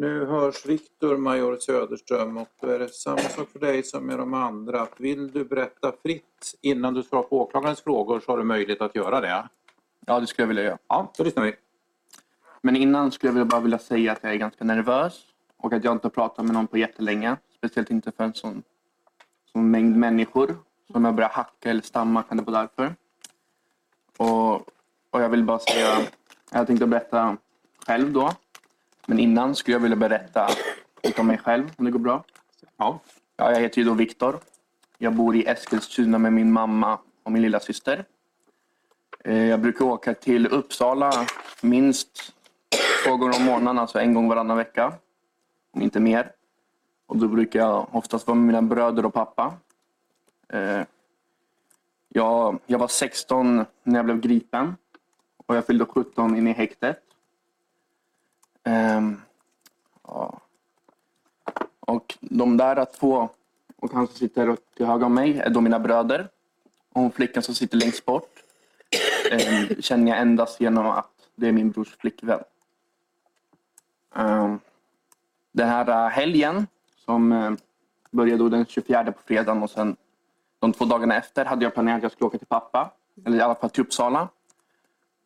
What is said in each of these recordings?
Nu hörs Viktor, major Söderström, och då är det samma sak för dig som med de andra. Vill du berätta fritt innan du svarar på åklagarens frågor så har du möjlighet att göra det. Ja, det skulle jag vilja göra. Ja, då lyssnar vi. Men innan skulle jag bara vilja säga att jag är ganska nervös och att jag inte har pratat med någon på jättelänge. Speciellt inte för en sån, sån mängd människor. Så om jag börjar hacka eller stamma kan det vara därför. Och, och jag vill bara säga, jag tänkte berätta själv då. Men innan skulle jag vilja berätta lite om mig själv, om det går bra. Ja. Ja, jag heter ju då Viktor. Jag bor i Eskilstuna med min mamma och min lilla syster. Eh, Jag brukar åka till Uppsala minst två gånger om månaden, alltså en gång varannan vecka. Om inte mer. Och då brukar jag oftast vara med mina bröder och pappa. Eh, Jag, jag var 16 när jag blev gripen. Och jag fyllde 17 inne i häktet. Ehm, ja. Och de där två, och han som sitter till höger om mig, är då mina bröder. Och hon flickan som sitter längst bort eh, känner jag endast genom att det är min brors flickvän. Eh, den här eh, helgen som eh, började då den 24 på fredagen och sen de två dagarna efter hade jag planerat att jag skulle åka till pappa. Eller i alla fall till Uppsala.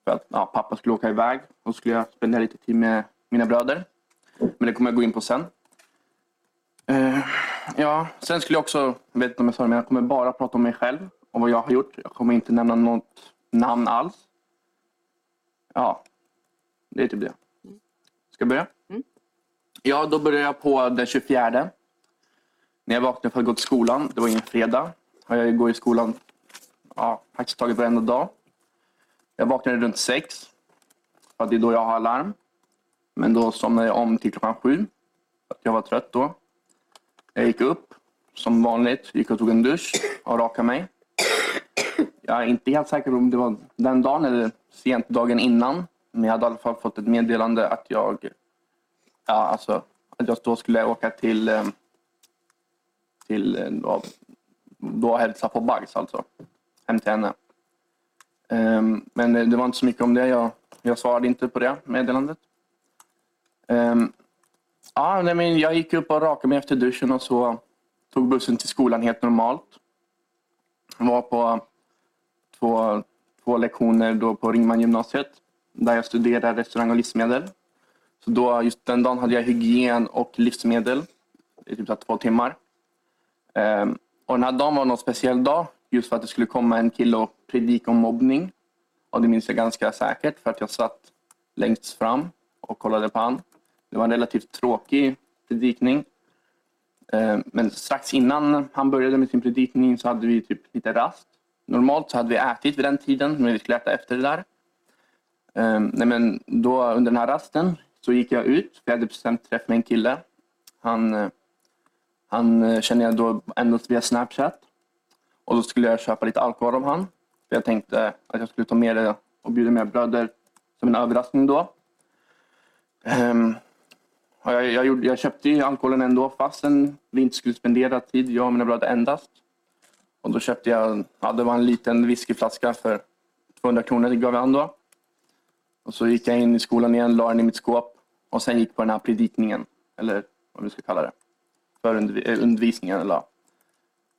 För att ja, pappa skulle åka iväg och skulle jag spendera lite tid med mina bröder. Men det kommer jag gå in på sen. Eh, ja, sen skulle jag också, jag vet inte om jag sa det, men jag kommer bara prata om mig själv och vad jag har gjort. Jag kommer inte nämna något namn alls. Ja, det är typ det. Ska jag börja? Ja, då började jag på den 24. När jag vaknade för att gå till skolan. Det var ingen fredag. Och jag går i skolan ja, praktiskt taget varenda dag. Jag vaknade runt sex. För det är då jag har alarm. Men då somnade jag om till klockan sju. För att jag var trött då. Jag gick upp som vanligt, gick och tog en dusch och rakade mig. Jag är inte helt säker på om det var den dagen eller sent dagen innan. Men jag hade i alla fall fått ett meddelande att jag, ja, alltså, att jag då skulle åka till, eh, till eh, då, då hälsa på Bags alltså. Hem till henne. Ehm, men det var inte så mycket om det. Jag, jag svarade inte på det meddelandet. Um, Ja, nej, men jag gick upp och rakade mig efter duschen och så tog bussen till skolan helt normalt. Var på två, två lektioner då på Ringman gymnasiet där jag studerade restaurang och livsmedel. Så då, just den dagen hade jag hygien och livsmedel i typ så två timmar. Um, och den här dagen var någon speciell dag just för att det skulle komma en kille och predika om mobbning. Och det minns jag ganska säkert för att jag satt längst fram och kollade på han. Det var en relativt tråkig predikning. Eh, men strax innan han började med sin predikning så hade vi typ lite rast. Normalt så hade vi ätit vid den tiden, men vi skulle äta efter det där. Eh, nej, men då under den här rasten så gick jag ut, för jag hade bestämt träff med en kille. Han, eh, han känner jag då endast via Snapchat. Och då skulle jag köpa lite alkohol av han. För jag tänkte att jag skulle ta med det och bjuda med bröder som en överraskning då. Ehm, jag, jag, gjorde, jag köpte ju alkoholen ändå fastän vi inte skulle spendera tid, jag och mina bröder endast. Och då köpte jag, ja, det var en liten whiskyflaska för 200 kronor, det gav jag han då. Och så gick jag in i skolan igen, la den i mitt skåp och sen gick på den här predikningen, eller vad vi ska kalla det. För undervi- eh, undervisningen eller.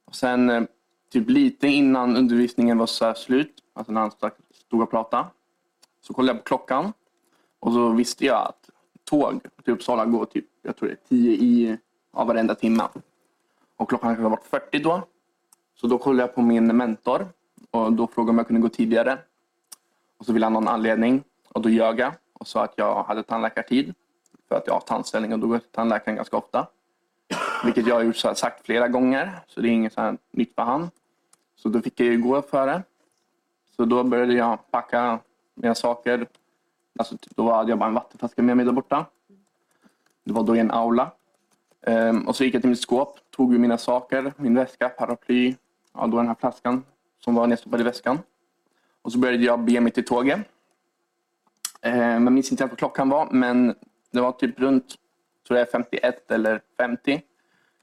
Och sen eh, typ lite innan undervisningen var så slut, alltså när han stod och pratade, så kollade jag på klockan och så visste jag att tåg till Uppsala går typ, jag tror det är 10 i ja, varenda timme. Och klockan hade varit 40 då. Så då kollade jag på min mentor och då frågade om jag kunde gå tidigare. Och så ville han ha en anledning och då ljög jag och sa att jag hade tandläkartid. För att jag har tandställning och då går jag till tandläkaren ganska ofta. Vilket jag har gjort så här, sagt flera gånger, så det är inget så här nytt för han. Så då fick jag ju gå före. Så då började jag packa mina saker. Alltså, typ, då hade jag bara en vattenflaska med mig där borta. Det var då i en aula. Ehm, och så gick jag till mitt skåp, tog mina saker, min väska, paraply, ja, då den här flaskan som var nedstoppad i väskan. Och så började jag bege mig till tåget. Ehm, jag minns inte vad klockan var, men det var typ runt tror jag 51 eller 50.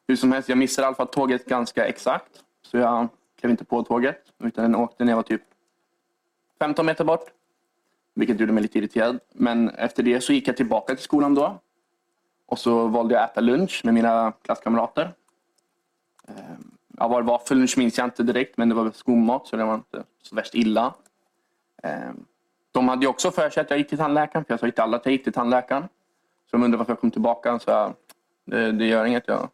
Hur som helst, jag missade i alla fall tåget ganska exakt. Så jag klev inte på tåget, utan den åkte när jag var typ 15 meter bort. Vilket gjorde mig lite irriterad. Men efter det så gick jag tillbaka till skolan då. Och så valde jag att äta lunch med mina klasskamrater. Ehm, ja, vad det var för lunch minns jag inte direkt, men det var skolmat så det var inte så värst illa. Ehm, de hade ju också för sig att jag gick till tandläkaren, för jag sa inte alla att jag gick till tandläkaren. Så de undrade varför jag kom tillbaka. Så jag, det, det gör inget, jag,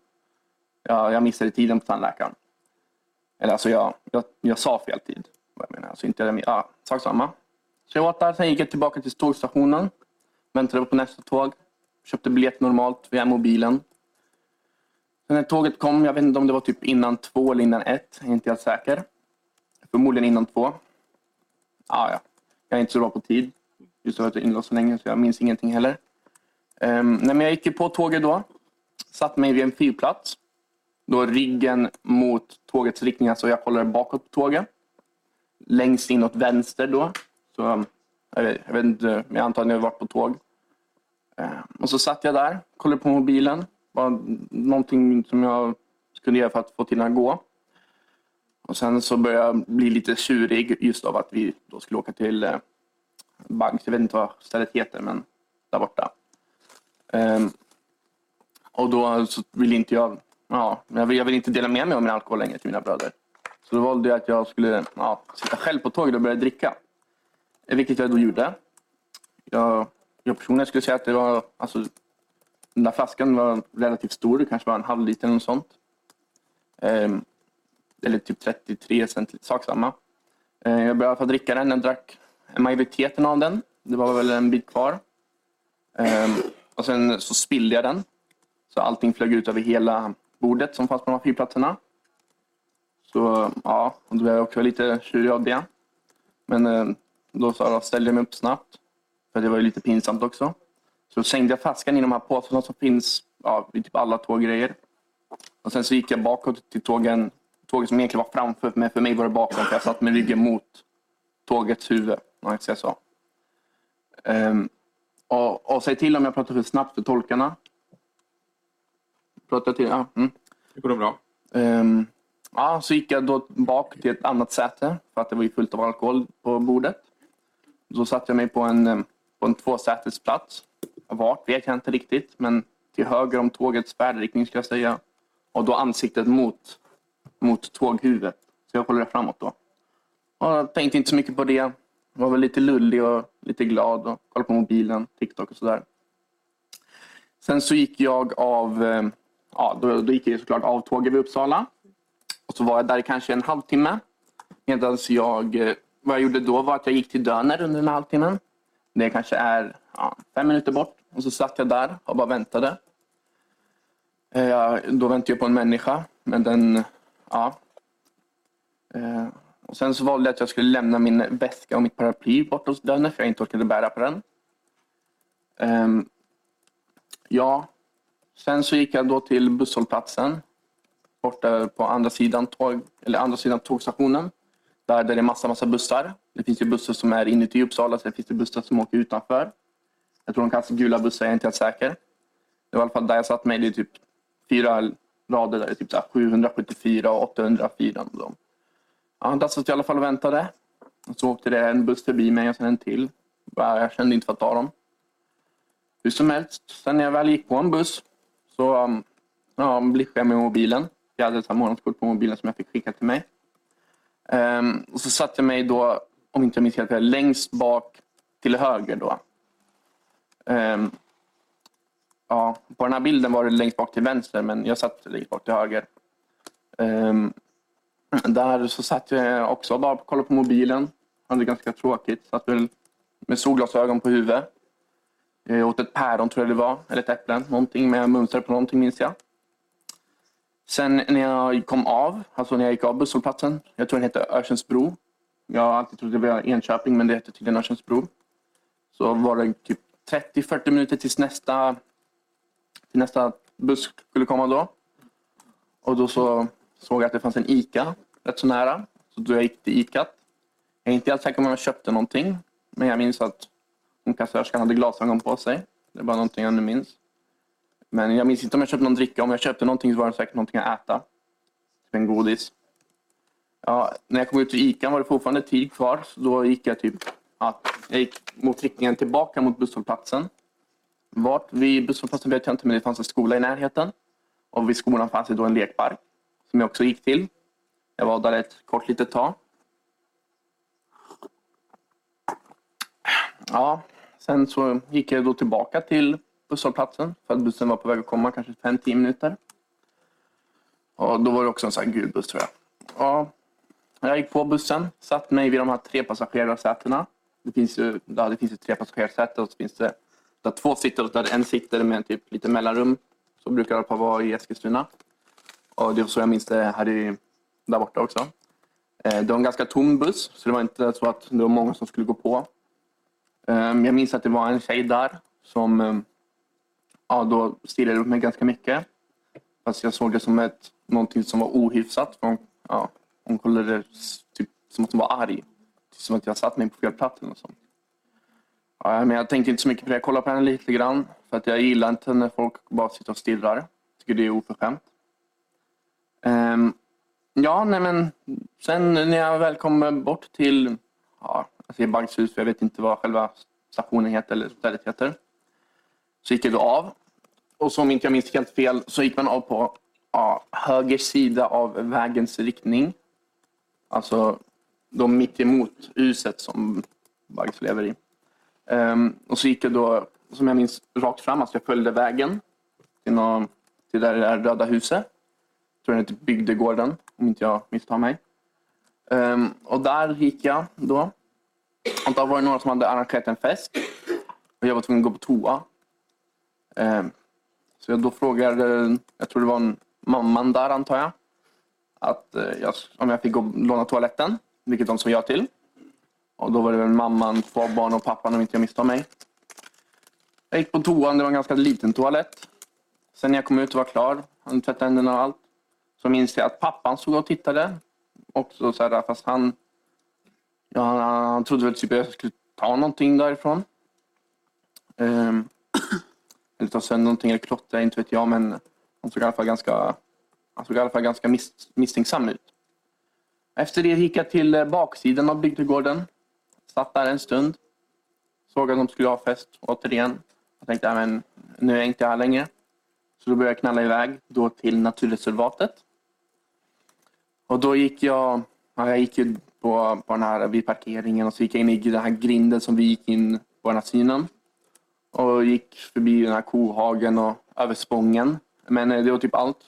jag, jag missade tiden på tandläkaren. Eller alltså jag, jag, jag sa fel tid. Vad jag menar. Alltså inte, ja, sak samma. Så jag åt där, sen gick jag tillbaka till tågstationen. Väntade på nästa tåg. Köpte biljett normalt via mobilen. Sen när tåget kom, jag vet inte om det var typ innan två eller innan ett. Jag är inte helt säker. Förmodligen innan två. Ah, ja. Jag är inte så bra på tid. Just för att jag är inlåst så länge så jag minns ingenting heller. Um, nej, men jag gick ju på tåget då. Satt mig vid en fyrplats. Då ryggen mot tågets riktning, alltså jag kollade bakåt på tåget. Längst inåt vänster då. Så, um, jag, vet, inte, jag antar att ni har varit på tåg. Eh, och så satt jag där, kollade på mobilen. Var någonting som jag skulle göra för att få till att gå. Och sen så började jag bli lite tjurig just av att vi då skulle åka till eh, Banks. Jag vet inte vad stället heter, men där borta. Ehm, och då så ville inte jag, ja, jag vill, jag vill inte dela med mig av min alkohol längre till mina bröder. Så då valde jag att jag skulle ja, sitta själv på tåget och börja dricka. Vilket jag då gjorde. Jag, jag personligen skulle säga att det var, alltså, den där flaskan var relativt stor, det kanske var en halv liter eller något sånt. Ehm, eller typ 33 centiliter, sak samma. Eh, Jag började i alla fall dricka den, jag drack majoriteten av den. Det var väl en bit kvar. Ehm, och sen så spillde jag den. Så allting flög ut över hela bordet som fanns på de här fyrplatserna. Så ja, och då blev jag också lite tjurig av det. Men eh, då så ställde jag mig upp snabbt. För det var ju lite pinsamt också. Så slängde jag flaskan i de här påsarna som finns ja, vid typ alla tåggrejer. Och sen så gick jag bakåt till tågen, tåget som egentligen var framför, men för mig var det bakom för jag satt med ryggen mot tågets huvud. Om jag säger så. Ehm, och, och säg till om jag pratar för snabbt för tolkarna. Pratar till, ja. Mm. Det går bra. Ehm, ja, så gick jag då bak till ett annat säte för att det var ju fullt av alkohol på bordet. Då satte jag mig på en, eh, på en tvåsätesplats. Vart vet jag inte riktigt, men till höger om tågets färdriktning ska jag säga. Och då ansiktet mot, mot tåghuvudet. Så jag kollade framåt då. Och jag tänkte inte så mycket på det. Var väl lite lullig och lite glad och kollade på mobilen, TikTok och sådär. Sen så gick jag av, eh, ja då, då gick jag såklart av tåget vid Uppsala. Och så var jag där i kanske en halvtimme. Medan jag, eh, vad jag gjorde då var att jag gick till Döner under den halvtimme. halvtimmen. Det kanske är ja, fem minuter bort. Och så satt jag där och bara väntade. Eh, Då väntade jag på en människa. Men den, ja. Eh, Och sen så valde jag att jag skulle lämna min väska och mitt paraply bort hos Döner för jag inte orkade bära på den. Ehm, ja, sen så gick jag då till busshållplatsen borta på andra sidan, tåg, eller andra sidan tågstationen. Där, där det är massa, massa bussar. Det finns ju bussar som är inuti Uppsala, sen finns det bussar som åker utanför. Jag tror de kallas gula bussar, jag är inte helt säker. Det var i alla fall där jag satt mig. Det är typ fyra rader där, det är typ så här 774 och 804. Och dem. Ja, där satt jag i alla fall och väntade. Och så åkte det en buss förbi mig och sen en till. Jag kände inte för att ta dem. Hur som helst, sen när jag väl gick på en buss så um, ja, blippade jag med mobilen. Jag hade ett månadskort på mobilen som jag fick skicka till mig. Ehm, och så satte jag mig då, om inte jag minns helt fel, längst bak till höger då. Ehm, ja, på den här bilden var det längst bak till vänster, men jag satt längst bak till höger. Ehm, där så satt jag också och bara kollade på mobilen. Hade det ganska tråkigt. Satt väl med solglasögon på huvudet. Jag åt ett päron tror jag det var, eller ett äpple. Någonting med mönster på någonting minns jag. Sen när jag kom av, alltså när jag gick av busshållplatsen, jag tror den hette Örsundsbro. Jag har alltid trott det var Enköping, men det hette tydligen Örsundsbro. Så var det typ 30-40 minuter tills nästa, till nästa buss skulle komma då. Och då så såg jag att det fanns en ICA rätt så nära. Så då jag gick till ICA. Jag är inte helt säker på om jag köpte någonting. Men jag minns att hon kassörskan hade glasögon på sig. Det är bara någonting jag nu minns. Men jag minns inte om jag köpte någon dricka. Om jag köpte någonting så var det säkert någonting att äta. Typ en godis. Ja, när jag kom ut till ICA var det fortfarande tid kvar. Så då gick jag typ ja, jag gick mot riktningen tillbaka mot busshållplatsen. Vart vid busshållplatsen vet jag inte, men det fanns en skola i närheten. Och vid skolan fanns det då en lekpark som jag också gick till. Jag var där ett kort litet tag. Ja, sen så gick jag då tillbaka till busshållplatsen för att bussen var på väg att komma, kanske 5-10 minuter. Och då var det också en sån här gul buss tror jag. Ja, jag gick på bussen, satt mig vid de här tre passagerarsätena. Det finns ju, ja, det finns ju tre passagerarsäten och så finns det där två sitter och där en sitter med typ lite mellanrum. Så brukar det vara i Eskilstuna. Och det var så jag minns det här i, där borta också. Eh, det var en ganska tom buss, så det var inte så att det var många som skulle gå på. Ehm, jag minns att det var en tjej där som ehm, ja, då stirrade upp mig ganska mycket. Fast jag såg det som ett, någonting som var ohyfsat. Hon, ja, hon kollade typ, som att hon var arg. Typ som att jag satt mig på fel plats eller något sånt. Ja, men jag tänkte inte så mycket på det. Jag kollade på henne lite grann. För att jag gillar inte när folk bara sitter och stirrar. Jag tycker det är oförskämt. Um, ja, nej men sen när jag väl kom bort till ja, jag Bankshus, för jag vet inte vad själva stationen heter eller stället heter. Så gick jag då av. Och som inte jag minns helt fel så gick man av på ja, höger sida av vägens riktning. Alltså då mitt emot huset som Baggs lever i. Um, och så gick jag då, som jag minns, rakt fram. Alltså jag följde vägen till, någon, till där det där röda huset. Jag tror det heter typ Bygdegården, om inte jag misstar mig. Um, och där gick jag då. Och då var det några som hade arrangerat en fest. Och jag var tvungen att gå på toa. Eh, så jag då frågade, eh, jag tror det var en mamman där antar jag, att eh, jag, om jag fick gå låna toaletten, vilket de sa ja till. Och då var det väl mamman, två barn och pappan om inte jag misstar mig. Jag gick på toan, det var en ganska liten toalett. Sen när jag kom ut och var klar, han tvättade händerna och allt, så minns jag att pappan stod och tittade. Också så här, fast han, ja, han, han trodde väl typ att jag skulle ta någonting därifrån. Um, eller ta sönder någonting eller klottra, inte vet jag. Men han såg i alla fall ganska, han såg i alla fall ganska mis, misstänksam ut. Efter det gick jag till eh, baksidan av bygdegården Satt där en stund. Såg att de skulle ha fest återigen. Jag tänkte, men nu är jag inte här längre. Så då började jag knalla iväg då till naturreservatet. Och då gick jag, ja, jag gick ju på, på den här vid parkeringen och så gick jag in i den här grinden som vi gick in på den här synen. Och gick förbi den här kohagen och över Spången. Men eh, det var typ allt.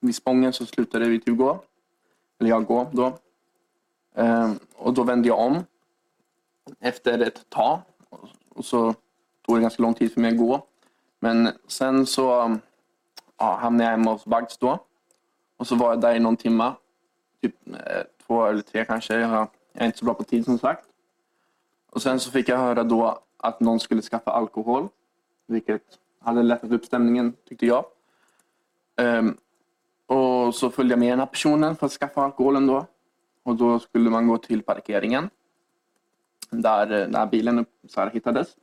Vid Spången så slutade vi typ gå. Eller jag gå då. Ehm, och då vände jag om efter ett tag. Och så tog det ganska lång tid för mig att gå. Men sen så ja, hamnade jag hemma hos Bugs då. Och så var jag där i någon timme. Typ eh, två eller tre kanske. Jag är inte så bra på tid som sagt. Och sen så fick jag höra då att någon skulle skaffa alkohol. Vilket hade lättat upp stämningen tyckte jag. Um, och så följde jag med den här personen för att skaffa alkoholen då. Och då skulle man gå till parkeringen där, den där bilen så här hittades.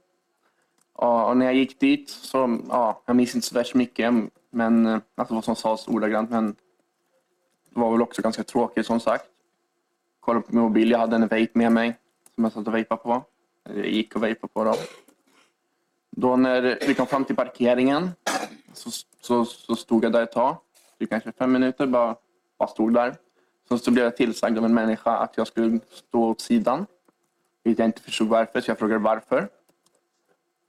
Och, när jag gick dit så, ja, jag minns inte så värst mycket, men eh, alltså vad som sades ordagrant, men det var väl också ganska tråkigt som sagt. Kollade på min mobil, jag hade en vape med mig som jag satt och vejpade på. Gick och vejpade på dem. Då när vi kom fram till parkeringen så, så, så stod jag där ett tag, Det kanske fem minuter, bara, bara stod där. Sen så blev jag tillsagd av en människa att jag skulle stå åt sidan vilket jag inte förstod varför, så jag frågade varför.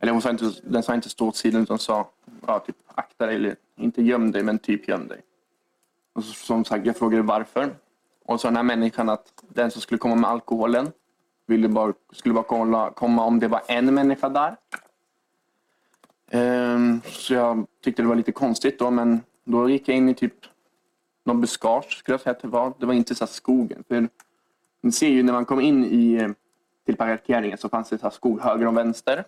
Eller hon sa inte, den sa inte stå åt sidan utan sa ja, typ akta dig, eller inte göm dig, men typ göm dig. Och så, som sagt, jag frågade varför. Och så den här människan att den som skulle komma med alkoholen ville bara, skulle bara kolla komma om det var en människa där. Ehm, så jag tyckte det var lite konstigt då, men då gick jag in i typ någon buskage, skulle jag säga att det var. Det var inte så skogen. För ni ser ju när man kom in i eh, till parkeringen så fanns det så skog höger och vänster.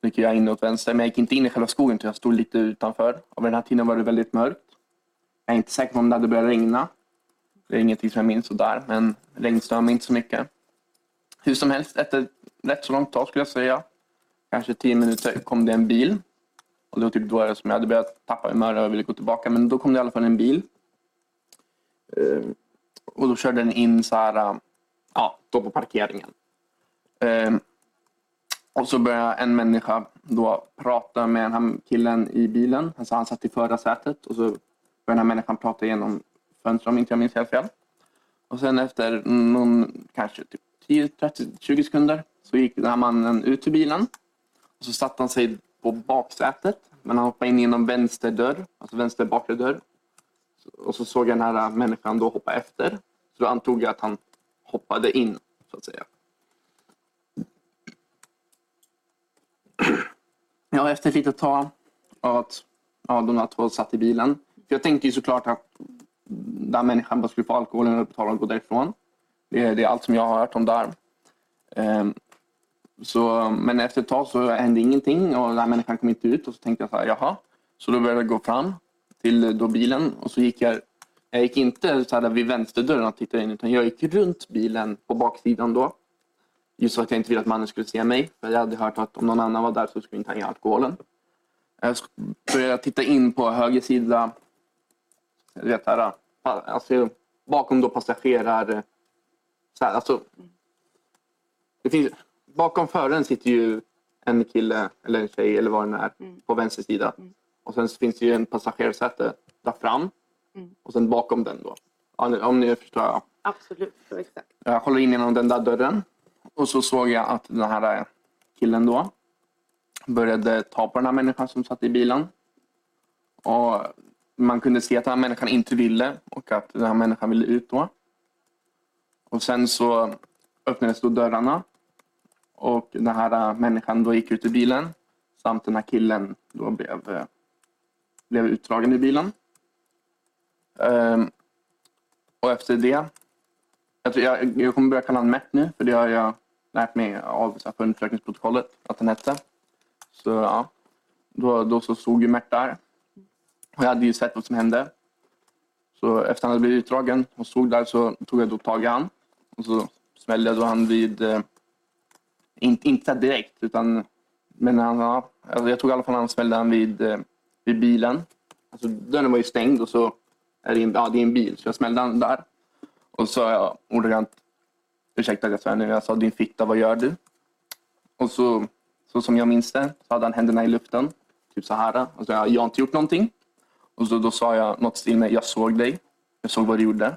Då gick jag in åt vänster, men jag gick inte in i själva skogen utan jag stod lite utanför. Och vid den här tiden var det väldigt mörkt. Jag är inte säker på om det hade börjat regna. Det är ingenting som jag minns sådär, men regn stör mig inte så mycket. Hur som helst, efter rätt så långt tag skulle jag säga, kanske tio minuter, kom det en bil. Och det var typ då som jag hade börjat tappa humör och ville gå tillbaka. Men då kom det i alla fall en bil. Eh, och då körde den in så här, eh, ja, då på parkeringen. Eh, och så började en människa då prata med den här killen i bilen. Alltså han satt i förarsätet och så började den här människan prata genom fönstret om inte jag minns helt fel. Och sen efter någon, kanske typ 10-20 sekunder så gick den här mannen ut ur bilen. Och så satte han sig på baksätet. Men han hoppade in genom vänster dörr, alltså vänster bakre dörr. Och så såg jag den här människan då hoppa efter. Så då antog jag att han hoppade in, så att säga. Ja, efter ett litet tag att ja, de där två satt i bilen. För jag tänkte ju såklart att den människan bara skulle få alkoholen och betala och gå därifrån. Det är, det är allt som jag har hört om där. Ehm, så, men efter ett tag så hände ingenting och den här människan kom inte ut och så tänkte jag så här, jaha. Så då började jag gå fram till eh, då bilen och så gick jag, jag gick inte så här vid vänsterdörren och tittade in utan jag gick runt bilen på baksidan då. Just för att jag inte ville att mannen skulle se mig. För jag hade hört att om någon annan var där så skulle inte han ge alkoholen. Jag började titta in på höger sida. Jag vet här, eh, alltså, bakom då passagerar... Eh, så här, alltså, det finns, bakom föraren sitter ju en kille eller en tjej eller vad det är mm. på vänster sida. Mm. Och sen finns det ju en passagerarsäte där fram. Mm. Och sen bakom den då. Om ni förstår. Absolut, exakt. Jag håller in genom den där dörren. Och så såg jag att den här killen då började ta på den här människan som satt i bilen. Och man kunde se att den här människan inte ville och att den här människan ville ut då. Och sen så öppnades då dörrarna och den här äh, människan då gick ut ur bilen samt den här killen då blev, äh, blev utdragen ur bilen. Um, och efter det jag, tror jag, jag kommer börja kalla honom Matt nu, för det har jag lärt mig av så förundersökningsprotokollet att han hette. Så ja, då, då så stod ju Mert där. Och jag hade ju sett vad som hände. Så efter han hade blivit utdragen och stod där så tog jag då tag i han. Och så smällde jag då han vid, eh, inte, inte direkt, utan men han, ja, alltså jag tog i alla fall han smällde han vid, eh, vid bilen. Alltså dörren var ju stängd och så är det en, ja, det är en bil, så jag smällde han där. Och så sa jag ordagrant, ursäkta att jag svär nu, jag sa din fitta, vad gör du? Och så, så som jag minns det, så hade han händerna i luften, typ så här. Och så jag, jag har inte gjort någonting. Och så, då sa jag något stil med, jag såg dig, jag såg vad du gjorde.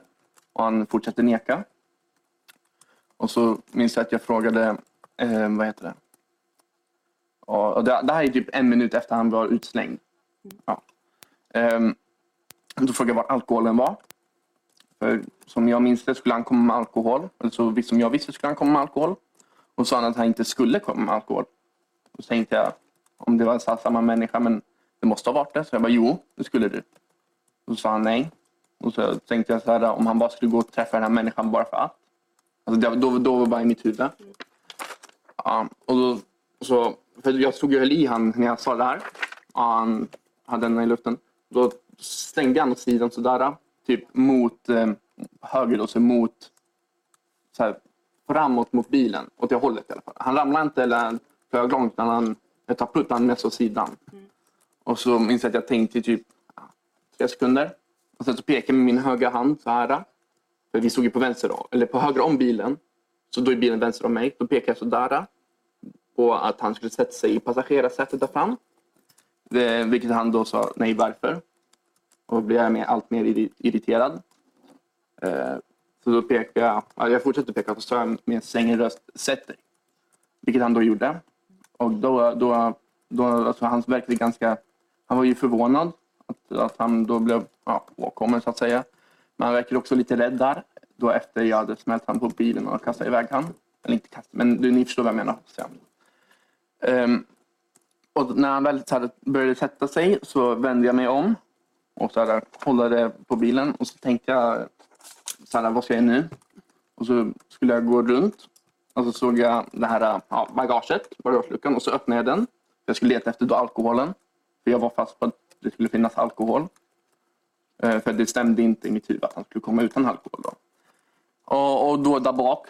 Och han fortsatte neka. Och så minns jag att jag frågade, eh, vad heter det? Och det, det här är typ en minut efter han var utslängd. Ja. Um, då frågade jag var alkoholen var. För som jag minns det skulle han komma med alkohol. Eller så som jag visste skulle han komma med alkohol. Och sa han att han inte skulle komma med alkohol. Och så tänkte jag om det var samma människa, men det måste ha varit det. Så jag bara, jo, det skulle du. Och så sa han nej. Och så tänkte jag så här, om han bara skulle gå och träffa den här människan bara för att. Alltså det, då, då var bara i mitt huvud. Ja, och då, så, för jag stod och höll i han när jag sa det här. Ja, han hade den i luften. Då stängde han åt sidan sådär typ mot eh, höger, då, så mot så här, framåt mot bilen, åt det hållet i alla fall. Han ramlade inte eller flög långt, utan han tar pruttade mest åt sidan. Mm. Och så minns jag att jag tänkte i typ tre sekunder. Och sen så pekade jag med min högra hand så här. För vi stod ju på vänster, eller på höger om bilen. Så då är bilen vänster om mig. Då pekade jag sådär eh, på att han skulle sätta sig i passagerarsätet där fram. Det, vilket han då sa nej varför. Och då blev jag allt mer irriterad. Eh, så då pekade jag, jag fortsatte peka då sa jag med sängen röst, sätt dig. Vilket han då gjorde. Och då, då, då alltså han verkade ganska, han var ju förvånad att, att han då blev ja, påkommen så att säga. Men han också lite rädd där. Då efter jag hade smält han på bilen och kastat iväg han. Eller inte kastat, men ni förstår vad jag menar. Um, och när han väl började sätta sig så vände jag mig om och så här, kollade på bilen och så tänkte jag, så här, vad ska jag göra nu? Och så skulle jag gå runt och så såg jag det här ja, bagaget, bagageluckan och så öppnade jag den. Jag skulle leta efter då alkoholen. För jag var fast på att det skulle finnas alkohol. Eh, För det stämde inte i mitt huvud att han skulle komma utan alkohol. Då. Och, och då där bak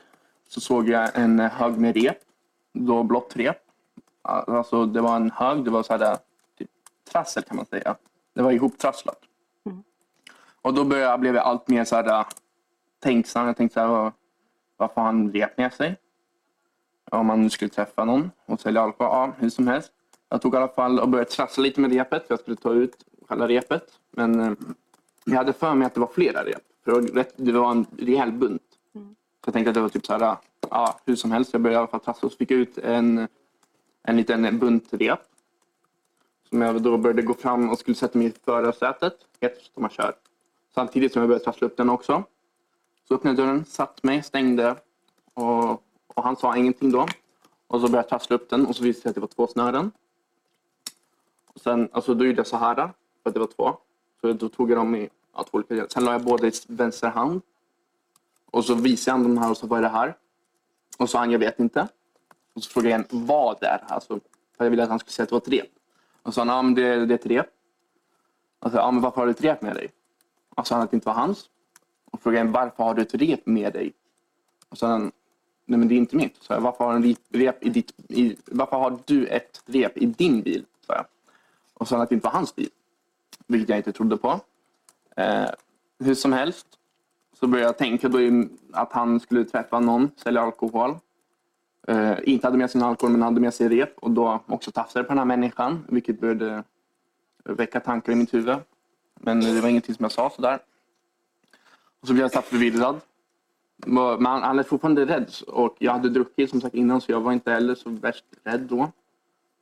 så såg jag en hög med rep. Då blått rep. Alltså det var en hög, det var så här, typ, trassel kan man säga. Det var ihoptrasslat. Och då började, blev jag allt mer så här, tänksam. Jag tänkte så här, varför har han rep med sig? Om man nu skulle träffa någon och sälja alkohol, ja, hur som helst. Jag tog i alla fall och började trassla lite med repet. för Jag skulle ta ut själva repet. Men eh, jag hade för mig att det var flera rep. För det var, en rejäl bunt. Så jag tänkte att det var typ så här, ja, hur som helst. Jag började i alla fall trassla och fick ut en, en liten bunt rep. Som jag då började gå fram och skulle sätta mig i förarsätet. Helt som man kör. Samtidigt som jag började trassla upp den också. Så öppnade jag dörren, satt mig, stängde. Och, och han sa ingenting då. Och så började jag trassla upp den och så visade det sig att det var två snören. Och sen, alltså då gjorde jag så här, för att det var två. Så då tog jag dem i ja, två olika delar. Sen la jag båda i vänster hand. Och så visade han de här och så vad är det här? Och så han, jag vet inte. Och så frågade jag igen, vad det är. Alltså, för jag ville att han skulle säga att det var ett rep. Och så sa han, ja men det, det är ett rep. Och så, ja men varför har du ett rep med dig? Och så sa han att det inte var hans. Och frågade igen, varför har du ett rep med dig? Och så sa han, nej men det är inte mitt. Så jag, varför har, en rep i ditt, i, varför har du ett rep i din bil? Så jag. Och så sa han att det inte var hans bil. Vilket jag inte trodde på. Eh, hur som helst så började jag tänka då att han skulle träffa någon, sälja alkohol. Eh, inte hade med sig någon alkohol men hade med sig rep och då också tafsade på den här människan. Vilket började väcka tankar i mitt huvud. Men det var ingenting som jag sa sådär. Och så blev jag snabbt förvirrad. Men han, lät fortfarande rädd och jag hade druckit som sagt innan så jag var inte heller så värst rädd då.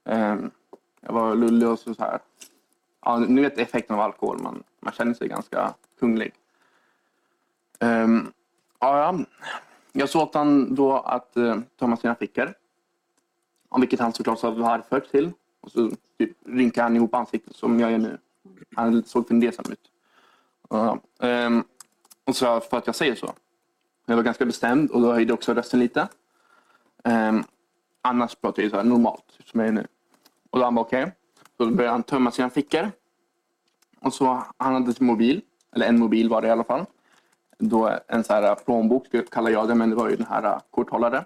Eh, jag var lullig och så, så här. Ja, ni vet effekten av alkohol, man, man känner sig ganska kunglig. Um, ehm, ja, jag såg åt han då att eh, uh, tömma sina fickor. Om vilket han såklart sa varför till. Och så typ, rynkade han ihop ansiktet som jag gör nu. Han såg fundersam ut. Uh, um, och så sa för att jag säger så. Jag var ganska bestämd och då höjde jag också rösten lite. Um, annars pratar jag så här normalt, som jag är nu. Och då han bara okej. Så då började han tömma sina fickor. Och så han hade sin mobil, eller en mobil var det i alla fall. Då en så här plånbok kallar jag det, men det var ju den här äh, korthållare.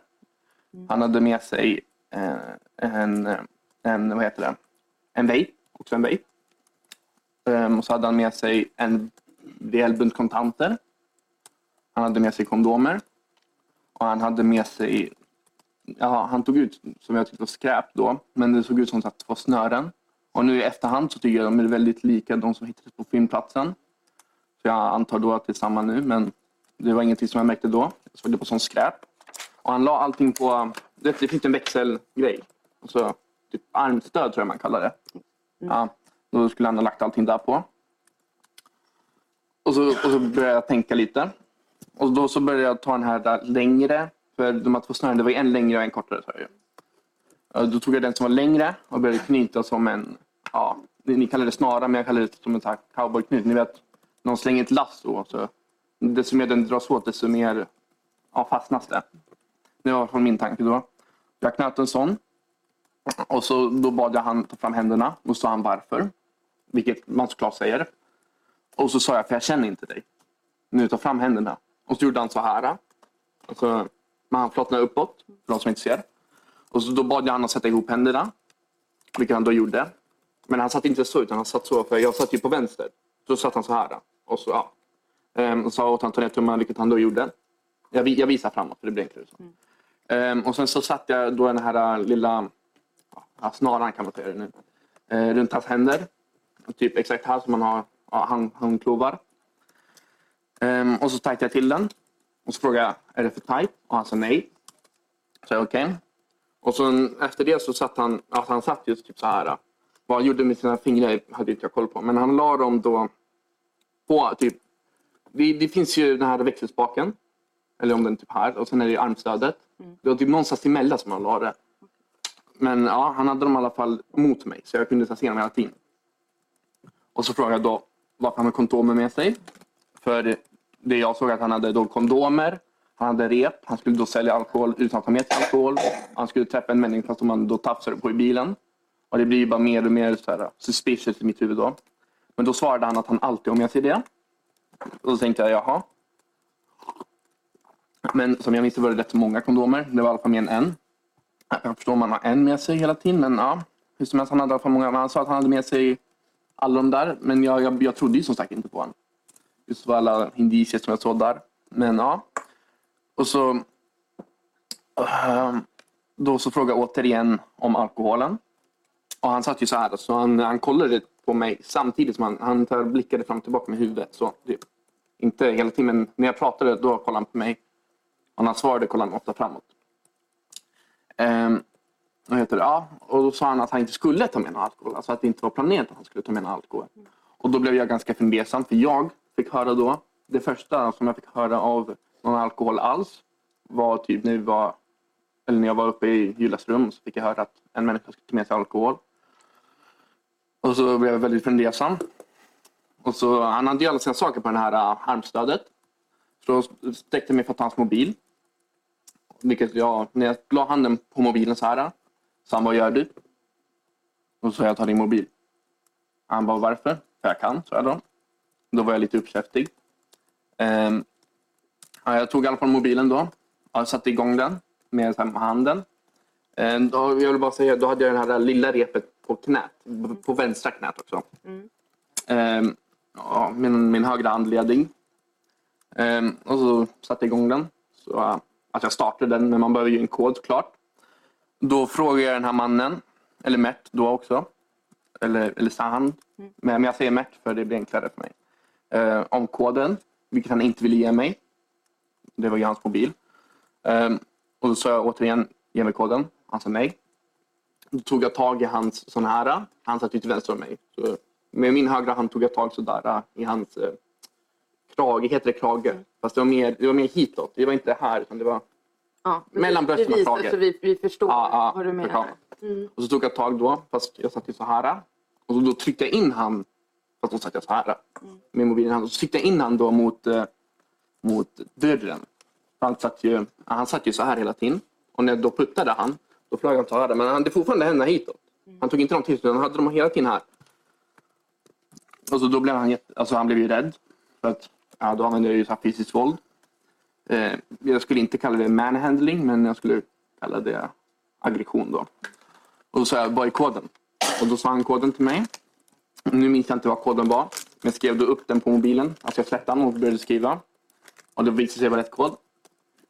Han hade med sig eh, en, en, vad heter det, en vape, också en vape. Ehm, och så hade han med sig en rejäl bunt kontanter. Han hade med sig kondomer. Och han hade med sig, ja han tog ut som jag tyckte var skräp då, men det såg ut som att två snören. Och nu i efterhand så tycker jag de är väldigt lika de som hittades på filmplatsen. Så jag antar då att det är samma nu, men det var ingenting som jag märkte då. Jag såg det på sån skräp. Och han la allting på, det, finns en växelgrej. Alltså, typ armstöd tror jag man kallar det. Ja, då skulle han ha lagt allting där på. Och så, och så började jag tänka lite. Och då så började jag ta den här där längre. För de här två snören, det var en längre och en kortare. ju. Ja, Då tog jag den som var längre och började knyta som en, ja, ni ni kallar det snara men jag kallar det som en cowboyknut. cowboyknyt. Ni vet, någon slänger ett lasso. Så, desto mer den dras åt desto mer ja, fastnas det. Det var från min tanke då. Jag knöt en sån. Och så då bad jag han ta fram händerna och sa han varför. Vilket man såklart säger. Och så sa jag, för jag känner inte dig. Nu ta fram händerna. Och så gjorde han så här. Men med handflatorna uppåt, för de som inte ser. Och så då bad jag honom att sätta ihop händerna. Vilket han då gjorde. Men han satt inte så, utan han satt så. För jag satt ju på vänster. Så satt han så här. Och så, ja. Ehm, och sa åt ner tummarna, vilket han då gjorde. Jag, jag visar framåt, för det blir enklare så. Ehm, och sen så satte jag då den här äh, lilla ja, snaran kan man säga det nu. Eh, runt hans händer. Typ exakt här som man har ja, hand, handklovar. Ehm, och så tajtade jag till den. Och så frågade jag, är det för tajt? Och han sa nej. Så jag okej. Och så efter det så satt han, alltså han satt just typ så här. Vad han gjorde med sina fingrar hade inte jag koll på. Men han la dem då på typ, det, det finns ju den här växelspaken. Eller om den är typ här. Och sen är det armstödet. Det var typ någonstans emellan som han la det. Men ja, han hade dem i alla fall mot mig så jag kunde se dem hela tiden. Och så frågade jag då varför han hade kondomer med sig. För det jag såg att han hade då kondomer, han hade rep, han skulle då sälja alkohol utan att ta med sig alkohol. Han skulle träffa en människa som han då tafsade på i bilen. Och det blir ju bara mer och mer så här, uh, suspicious i mitt huvud då. Men då svarade han att han alltid har med sig det. Och då tänkte jag, jaha. Men som jag minns var det rätt så många kondomer. Det var i alla fall mer än en. Jag förstår om man har en med sig hela tiden, men ja. Hur som helst, han hade i alla fall många. Men han sa att han hade med sig alla de där. Men jag, jag, jag trodde ju som sagt inte på honom. Just för alla indicier som jag såg där. Men ja. Och så... Ehm, då så frågade jag återigen om alkoholen. Och han satt ju så här, så han, han kollade på mig samtidigt som han, han tar- blickade fram och tillbaka med huvudet. Så, typ. Inte hela tiden, men när jag pratade då kollade han på mig. Och när han svarade kollade han ofta framåt. Ehm, och, heter det? Ja, och då sa han att han inte skulle ta med någon alkohol. Alltså att det inte var planerat att han skulle ta med någon alkohol. Och då blev jag ganska fundersam för jag fick höra då, det första som jag fick höra av någon alkohol alls var typ när, vi var, eller när jag var uppe i Julas rum så fick jag höra att en människa skulle ta med sig alkohol. Och så blev jag väldigt fundersam. Och så, han hade ju alla sina saker på det här äh, armstödet. Så jag sträckte mig för att ta hans mobil. Vilket jag, när jag la handen på mobilen så här. Äh, så han, vad gör du? Och så sa jag, jag tar din mobil. Han bara, varför? För jag kan, sa jag då. Då var jag lite uppkäftig. Ehm, ja, jag tog i alla fall mobilen då. Jag satte igång den med med handen. Ehm, då, jag vill bara säga, då hade jag det här lilla repet på knät. På vänstra knät också. Ehm, ja, min, min högra handledning. Ehm, och så satte jag igång den. Så att jag startade den, men man behöver ju en kod såklart. Då frågade jag den här mannen, eller Mert då också, eller, eller Sahand. Men, men jag säger Mert för det blir enklare för mig. Eh, om koden, vilket han inte ville ge mig. Det var ju hans mobil. Ehm, och då sa jag återigen, ge mig koden. Han sa nej. Tog jag tag i hans sån här. Han satt ju till vänster om mig. Så med min högra hand tog jag tag sådär i hans eh, krage, heter det krage? Fast det var, mer, det var mer hitåt. Det var inte här utan det var Ja, Mellan brösten och kragen. Så vi, vi förstår Ja, ja, vad du menar. förstår. Och så tog jag tag då, fast jag satt ju så här. Och så då tryckte jag in han, fast då satt jag så här. Med mobilen i handen. Och så tryckte jag in han då mot, eh, mot dörren. Han satt, ju, han satt ju så här hela tiden. Och när jag då puttade han, då han så här. Men han hade fortfarande händerna hitåt. Han tog inte dem till sig, han hade dem hela tiden här. Och så då blev han, jätte, alltså han blev ju rädd. För att ja, då använde jag ju så här fysiskt våld. Eh, jag skulle inte kalla det manhandling, men jag skulle kalla det aggression då. Och då sa jag, vad är koden? Och då sa han koden till mig. Nu minns jag inte vad koden var. Men jag skrev då upp den på mobilen. Alltså jag släppte den och började skriva. Och det visade sig vara rätt kod.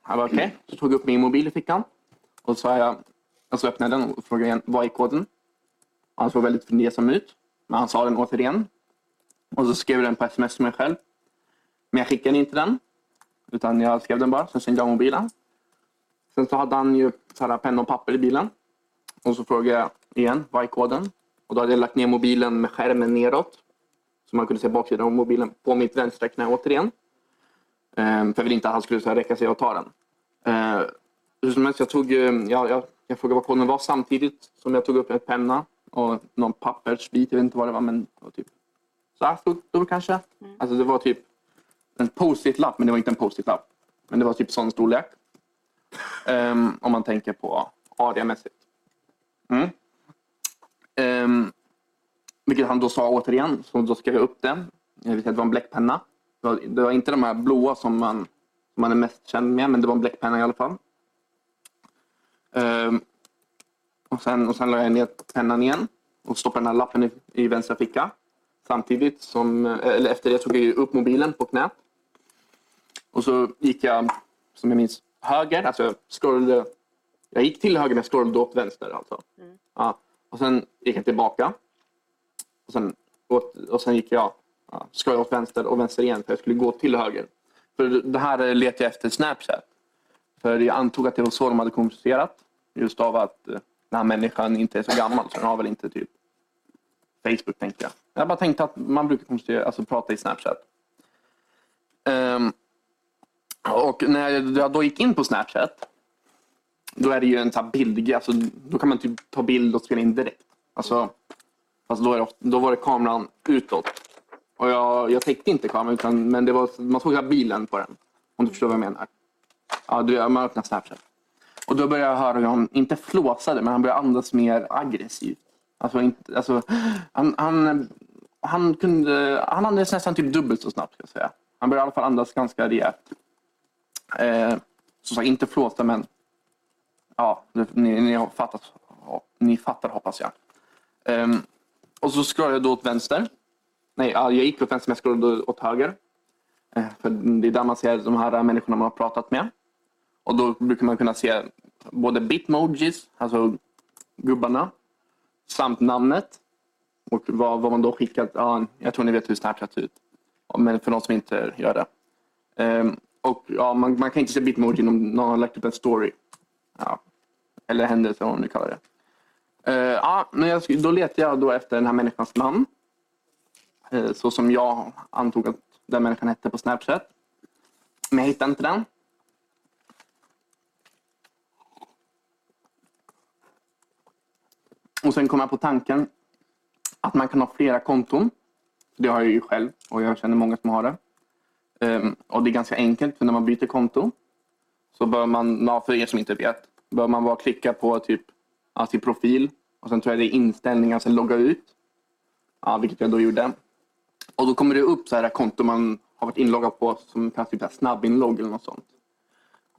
Jag var okej. Så tog jag upp min mobil i fickan. Och så sa jag, och så öppnade jag den och frågade igen, vad är koden? Han såg väldigt fundersam ut. Men han sa den återigen. Och så skrev jag den på sms till mig själv. Men jag skickade inte den. Utan jag skrev den bara, sen sände jag mobilen. Sen så hade han ju så här penna och papper i bilen. Och så frågade jag igen, vad är koden? Och då hade jag lagt ner mobilen med skärmen neråt. Så man kunde se baksidan av mobilen på mitt vänstra knä återigen. Ehm, för jag ville inte att han skulle så här räcka sig och ta den. Ehm, hur som helst, jag, tog, jag, jag, jag frågade vad koden var samtidigt som jag tog upp en penna och någon pappersbit. Jag vet inte vad det var, men det var typ så här stort då kanske. Alltså det var typ en post-it-lapp, men det var inte en post-it-lapp. Men det var typ sån storlek. Ehm, om man tänker på areamässigt. Mm. Ehm, vilket han då sa återigen, så då skrev jag upp det. Jag vet att det var en bläckpenna. Det var, det var inte de här blåa som man, som man är mest känd med, men det var en bläckpenna i alla fall. Ehm, och, sen, och sen la jag ner pennan igen och stoppade den här lappen i, i vänstra ficka. Samtidigt som, eller efter det tog jag upp mobilen på knät. Och så gick jag, som jag minns, höger. Alltså jag scrollade. Jag gick till höger men jag scrollade åt vänster. Alltså. Ja. Och sen gick jag tillbaka. Och sen, åt, och sen gick jag ja, scrollade åt vänster och vänster igen för jag skulle gå till höger. För det här letade jag efter Snapchat. För jag antog att det var så de hade kommunicerat. Just av att eh, den här människan inte är så gammal så den har väl inte typ Facebook tänkte jag. Jag bara tänkte att man brukar alltså prata i Snapchat. Um, och när jag då gick in på Snapchat då är det ju en sån här bild, alltså, då kan man typ ta bild och spela in direkt. Alltså, alltså då, är det ofta, då var det kameran utåt. Och jag, jag täckte inte kameran, utan, men det var, man såg hela bilen på den. Om du förstår vad jag menar. Ja, du, man öppnar Snapchat. Och då började jag höra hur han, inte flåsade, men han började andas mer aggressivt. Alltså, inte, alltså, han, han, han, kunde, han andades nästan typ dubbelt så snabbt. Ska jag säga. Han började i alla fall andas ganska rejält. Eh, som sagt, inte flåsa men ja, ni, ni, fattat, ni fattar hoppas jag. Eh, och så scrollade jag då åt vänster. Nej, jag gick åt vänster men jag scrollade åt höger. Eh, för det är där man ser de här människorna man har pratat med. Och då brukar man kunna se både bitmojis, alltså gubbarna, samt namnet. Och vad, vad man då skickat. Ja, jag tror ni vet hur Snapchat ser ut. Men för de som inte gör det. Um, och ja, man, man, kan inte se bitmoji om någon har lagt upp en story. Ja. Eller händelse, om ni kallar det. Uh, ja, men jag, då letar jag då efter den här människans namn. Uh, så som jag antog att den människan hette på Snapchat. Men jag hittade inte den. Och sen kom jag på tanken att man kan ha flera konton. Det har jag ju själv och jag känner många som har det. Um, och det är ganska enkelt för när man byter konto så bör man, ja, för er som inte vet, bör man bara klicka på typ ja, sin profil och sen tror jag det är inställningar, sen logga ut. Ja, vilket jag då gjorde. Och då kommer det upp så här konto man har varit inloggad på som kanske typ snabbinlogg eller något sånt.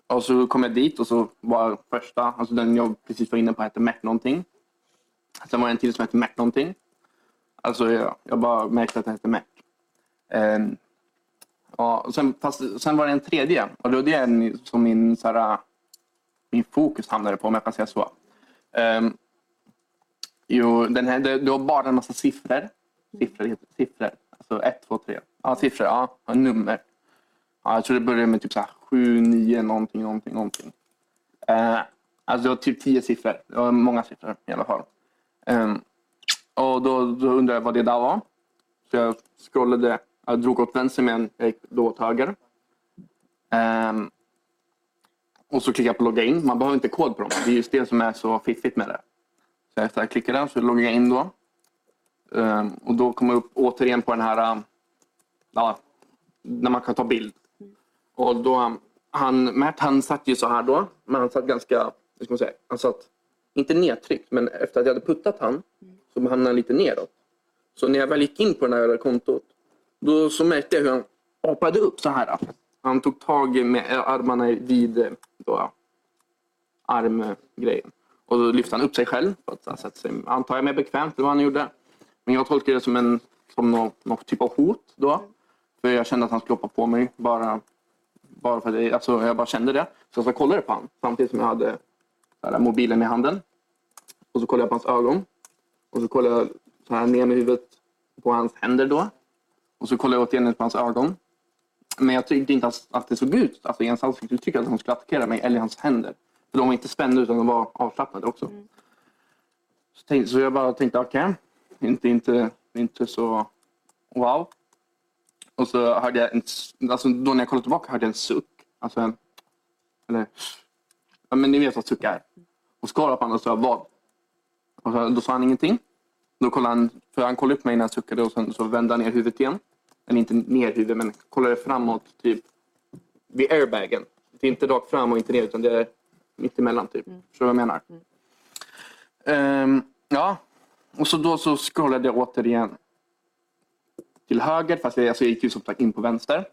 Och så kom jag dit och så var första, alltså den jag precis var inne på hette Mätt någonting. Sen var det en till som hette Mac någonting. Alltså jag, jag bara märkte att den hette Mac. Um, ja, och sen, fast, sen var det en tredje och det var det som min, så här, min fokus hamnade på om jag kan säga så. Um, jo, den här, det, det var bara en massa siffror. Siffror heter siffror. Alltså 1, 2, 3. Ja, siffror. Ja, nummer. Ja, jag tror det började med typ så här 7, 9 någonting, någonting, någonting. Uh, alltså det var typ 10 siffror. Det var många siffror i alla fall. Um, och då, då undrade jag vad det där var. Så jag scrollade, jag drog åt vänster men jag gick då åt höger. Um, och så klickade jag på logga in. Man behöver inte kod på dem. Det är just det som är så fiffigt med det. Så efter jag klickade så loggade jag in då. Um, och då kom jag upp återigen på den här, ja, när man kan ta bild. Och då, han, Mert han satt ju så här då, men han satt ganska, hur ska man säga, han satt inte nedtryckt, men efter att jag hade puttat han så hamnade han lite neråt. Så när jag väl gick in på det här kontot då så märkte jag hur han hoppade upp så här. Han tog tag med eh, armarna vid eh, då, armgrejen. Och då lyfte han upp sig själv för att sätta sig, antar jag, mer bekvämt. Det var vad han gjorde. Men jag tolkade det som en som någon, någon typ av hot då. För jag kände att han skulle hoppa på mig. Bara, bara för det, alltså, jag bara kände det. Så jag kollade på honom samtidigt som jag hade här, mobilen i handen. Och så kollade jag på hans ögon. Och så kollade jag så här ner med huvudet på hans händer då. Och så kollade jag återigen på hans ögon. Men jag tyckte inte att det såg ut, alltså i hans ansiktsuttryck, att han skulle attackera mig eller i hans händer. För de var inte spända utan de var avslappnade också. Mm. Så, tänkte, så jag bara tänkte, okej, okay, inte, inte, inte så wow. Och så hörde jag en, alltså då när jag kollade tillbaka hörde jag en suck. Alltså en, eller Ja, men ni vet vad suck är. Och så kollade på honom och sa vad? Och så, då sa han ingenting. Då kollade han, för han kollade upp mig när han suckade och sen så vände han ner huvudet igen. Eller inte ner huvudet men kollade framåt typ vid airbagen. Det är inte rakt fram och inte ner utan det är mittemellan typ. Mm. Förstår du vad jag menar? Mm. Um, ja, och så då så scrollade jag återigen till höger fast jag, alltså jag gick ju som sagt in på vänster.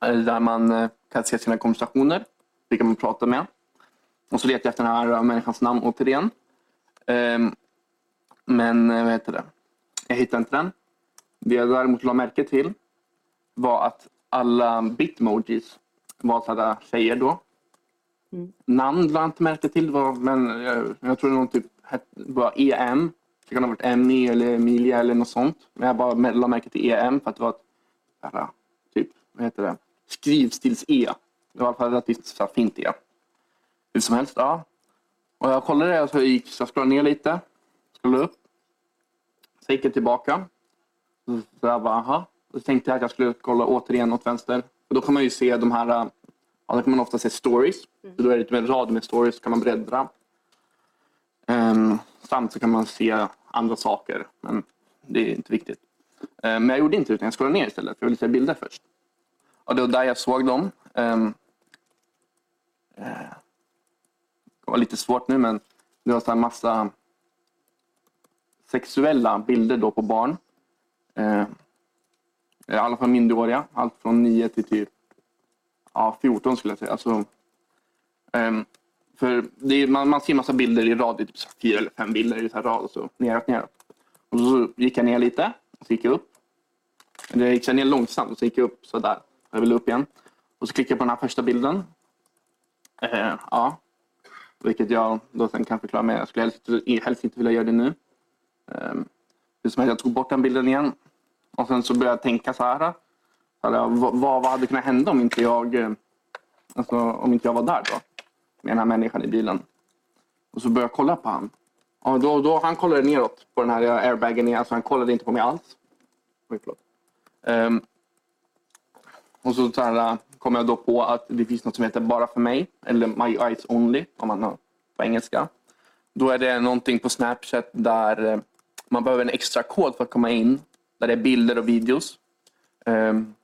Där man eh, kan se sina konversationer, vilka man pratar med. Och så letade jag efter den här människans namn återigen. Um, men eh, vad heter det? Jag hittade inte den. Det jag däremot la märke till var att alla bitmojis var sådana tjejer då. Mm. Namn lade jag inte märke till, var, men jag, jag tror det någon typ var EM. Det kan ha varit Emmy eller Emilia eller något sånt. Men jag bara la märke till EM för att det var ett typ, vad heter det? skrivstils-E. Det var i alla fall relativt fint E. Hur som helst, ja. Och jag kollade det, så jag gick, så jag scrollade ner lite. Scrollade upp. Så gick jag tillbaka. Så jag bara, aha. Så tänkte jag att jag skulle kolla återigen åt vänster. Och då kan man ju se de här, ja, då kan man ofta se stories. Mm. Så då är det typ en rad med stories, så kan man bläddra. Um, samt så kan man se andra saker, men det är inte viktigt. Um, men jag gjorde inte det, utan jag scrollade ner istället, för jag ville se bilder först. Och det var där jag såg dem. Um, uh, var lite svårt nu men det var så här massa sexuella bilder då på barn. Eh, I alla fall minderåriga. Allt från 9 till typ ja, 14 skulle jag säga. Alltså, eh, för det är, man, man ser massa bilder i rad, typ fyra eller fem bilder i så här rad och så neråt, neråt. Och så gick jag ner lite, och så gick jag upp. Det gick ner långsamt och så gick jag upp sådär. Jag ville upp igen. Och så klickade jag på den här första bilden. Eh, ja. Vilket jag då sen kan förklara med. Jag skulle helst, helst inte vilja göra det nu. Eh, hur som helst, jag tog bort den bilden igen. Och sen så började jag tänka så här. Alltså, vad, vad hade kunnat hända om inte jag, eh, alltså, om inte jag var där då? Med den här människan i bilen. Och så började jag kolla på han. Och då, då, han kollade neråt på den här airbagen. Alltså han kollade inte på mig alls. Oj, förlåt. Um, och så, så här, eh, kom jag då på att det finns något som heter Bara för mig, eller My Eyes Only om man har på engelska. Då är det någonting på Snapchat där eh, man behöver en extra kod för att komma in. Där det är bilder och videos. Um,